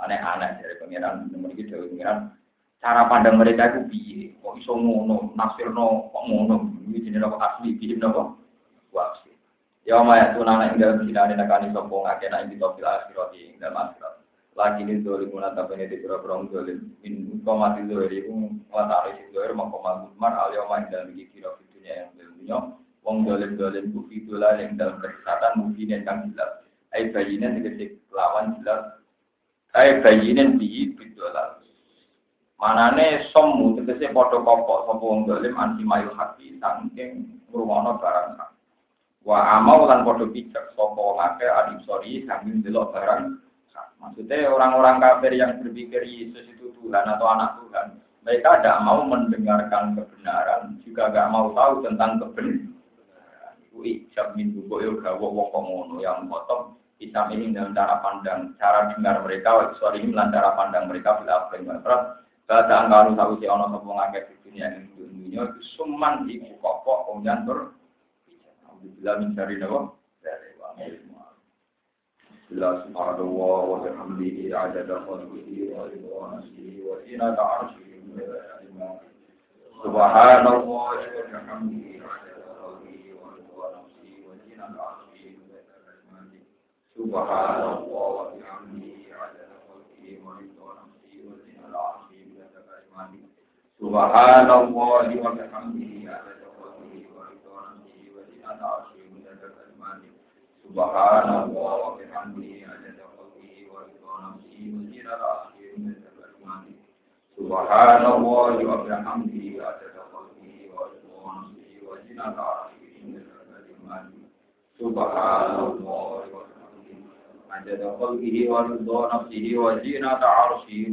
Aneh-aneh dari pangeran nomor iki dewe pangeran cara pandang mereka itu piye? Kok iso ngono, nafsirno kok ngono? Iki jenenge apa asli bihim napa? Waksi. Ya ma ya tunana ing dalam dinane nekani sapa ngake nek kita fil akhirat ing dalam akhirat. Lagi ini dolim munata bene di pura pura dolim min komati dolim iku ngatari sing dolim mongko mamar al yoma ing dalam iki kira dunia yang dunia wong dolim dolim bukti dolan yang dalam kesesatan mungkin yang kang jelas. Ai bayinan tegese lawan jelas. Ai bayinan bi bidolan. Manane somu tegese padha kopok sapa wong dolim anti mayu hati saking ngrungono barang. Wa amau lan padha pijak sapa ngake sori saking delok barang Maksudnya orang-orang kafir yang berpikir Yesus itu Tuhan atau anak Tuhan, mereka tidak mau mendengarkan kebenaran, juga tidak mau tahu tentang kebenaran kuwi jam minggu kok yo gawe wong ngono yang motong kita ini dalam cara pandang, cara dengar mereka, soal ini dalam cara pandang mereka bila apa yang mereka Bahasa angkaru tahu si ono sopo ngake di dunia ini dunia itu suman di kukoko om jantur. bila mencari nabo dari wamil Bismillah subhanallah wa bihamdihi adada khalqihi wa ridwa nafsihi wa zinata arshihi wa ila ilmihi. Subhanallah wa bihamdihi w سبحان الله وبحمده عدد خلقه ورضا نفسه وزينة عرشه سبحان الله وبحمده عدد خلقه ورضا نفسه وزينة عرشه سبحان الله وبحمده عدد خلقه ورضا نفسه وزينة عرشه سبحان الله وبحمده عدد خلقه ورضا نفسه وزينة عرشه سبحان الله وبحمده عدد خلقه ورضا نفسه وزينة عرشه.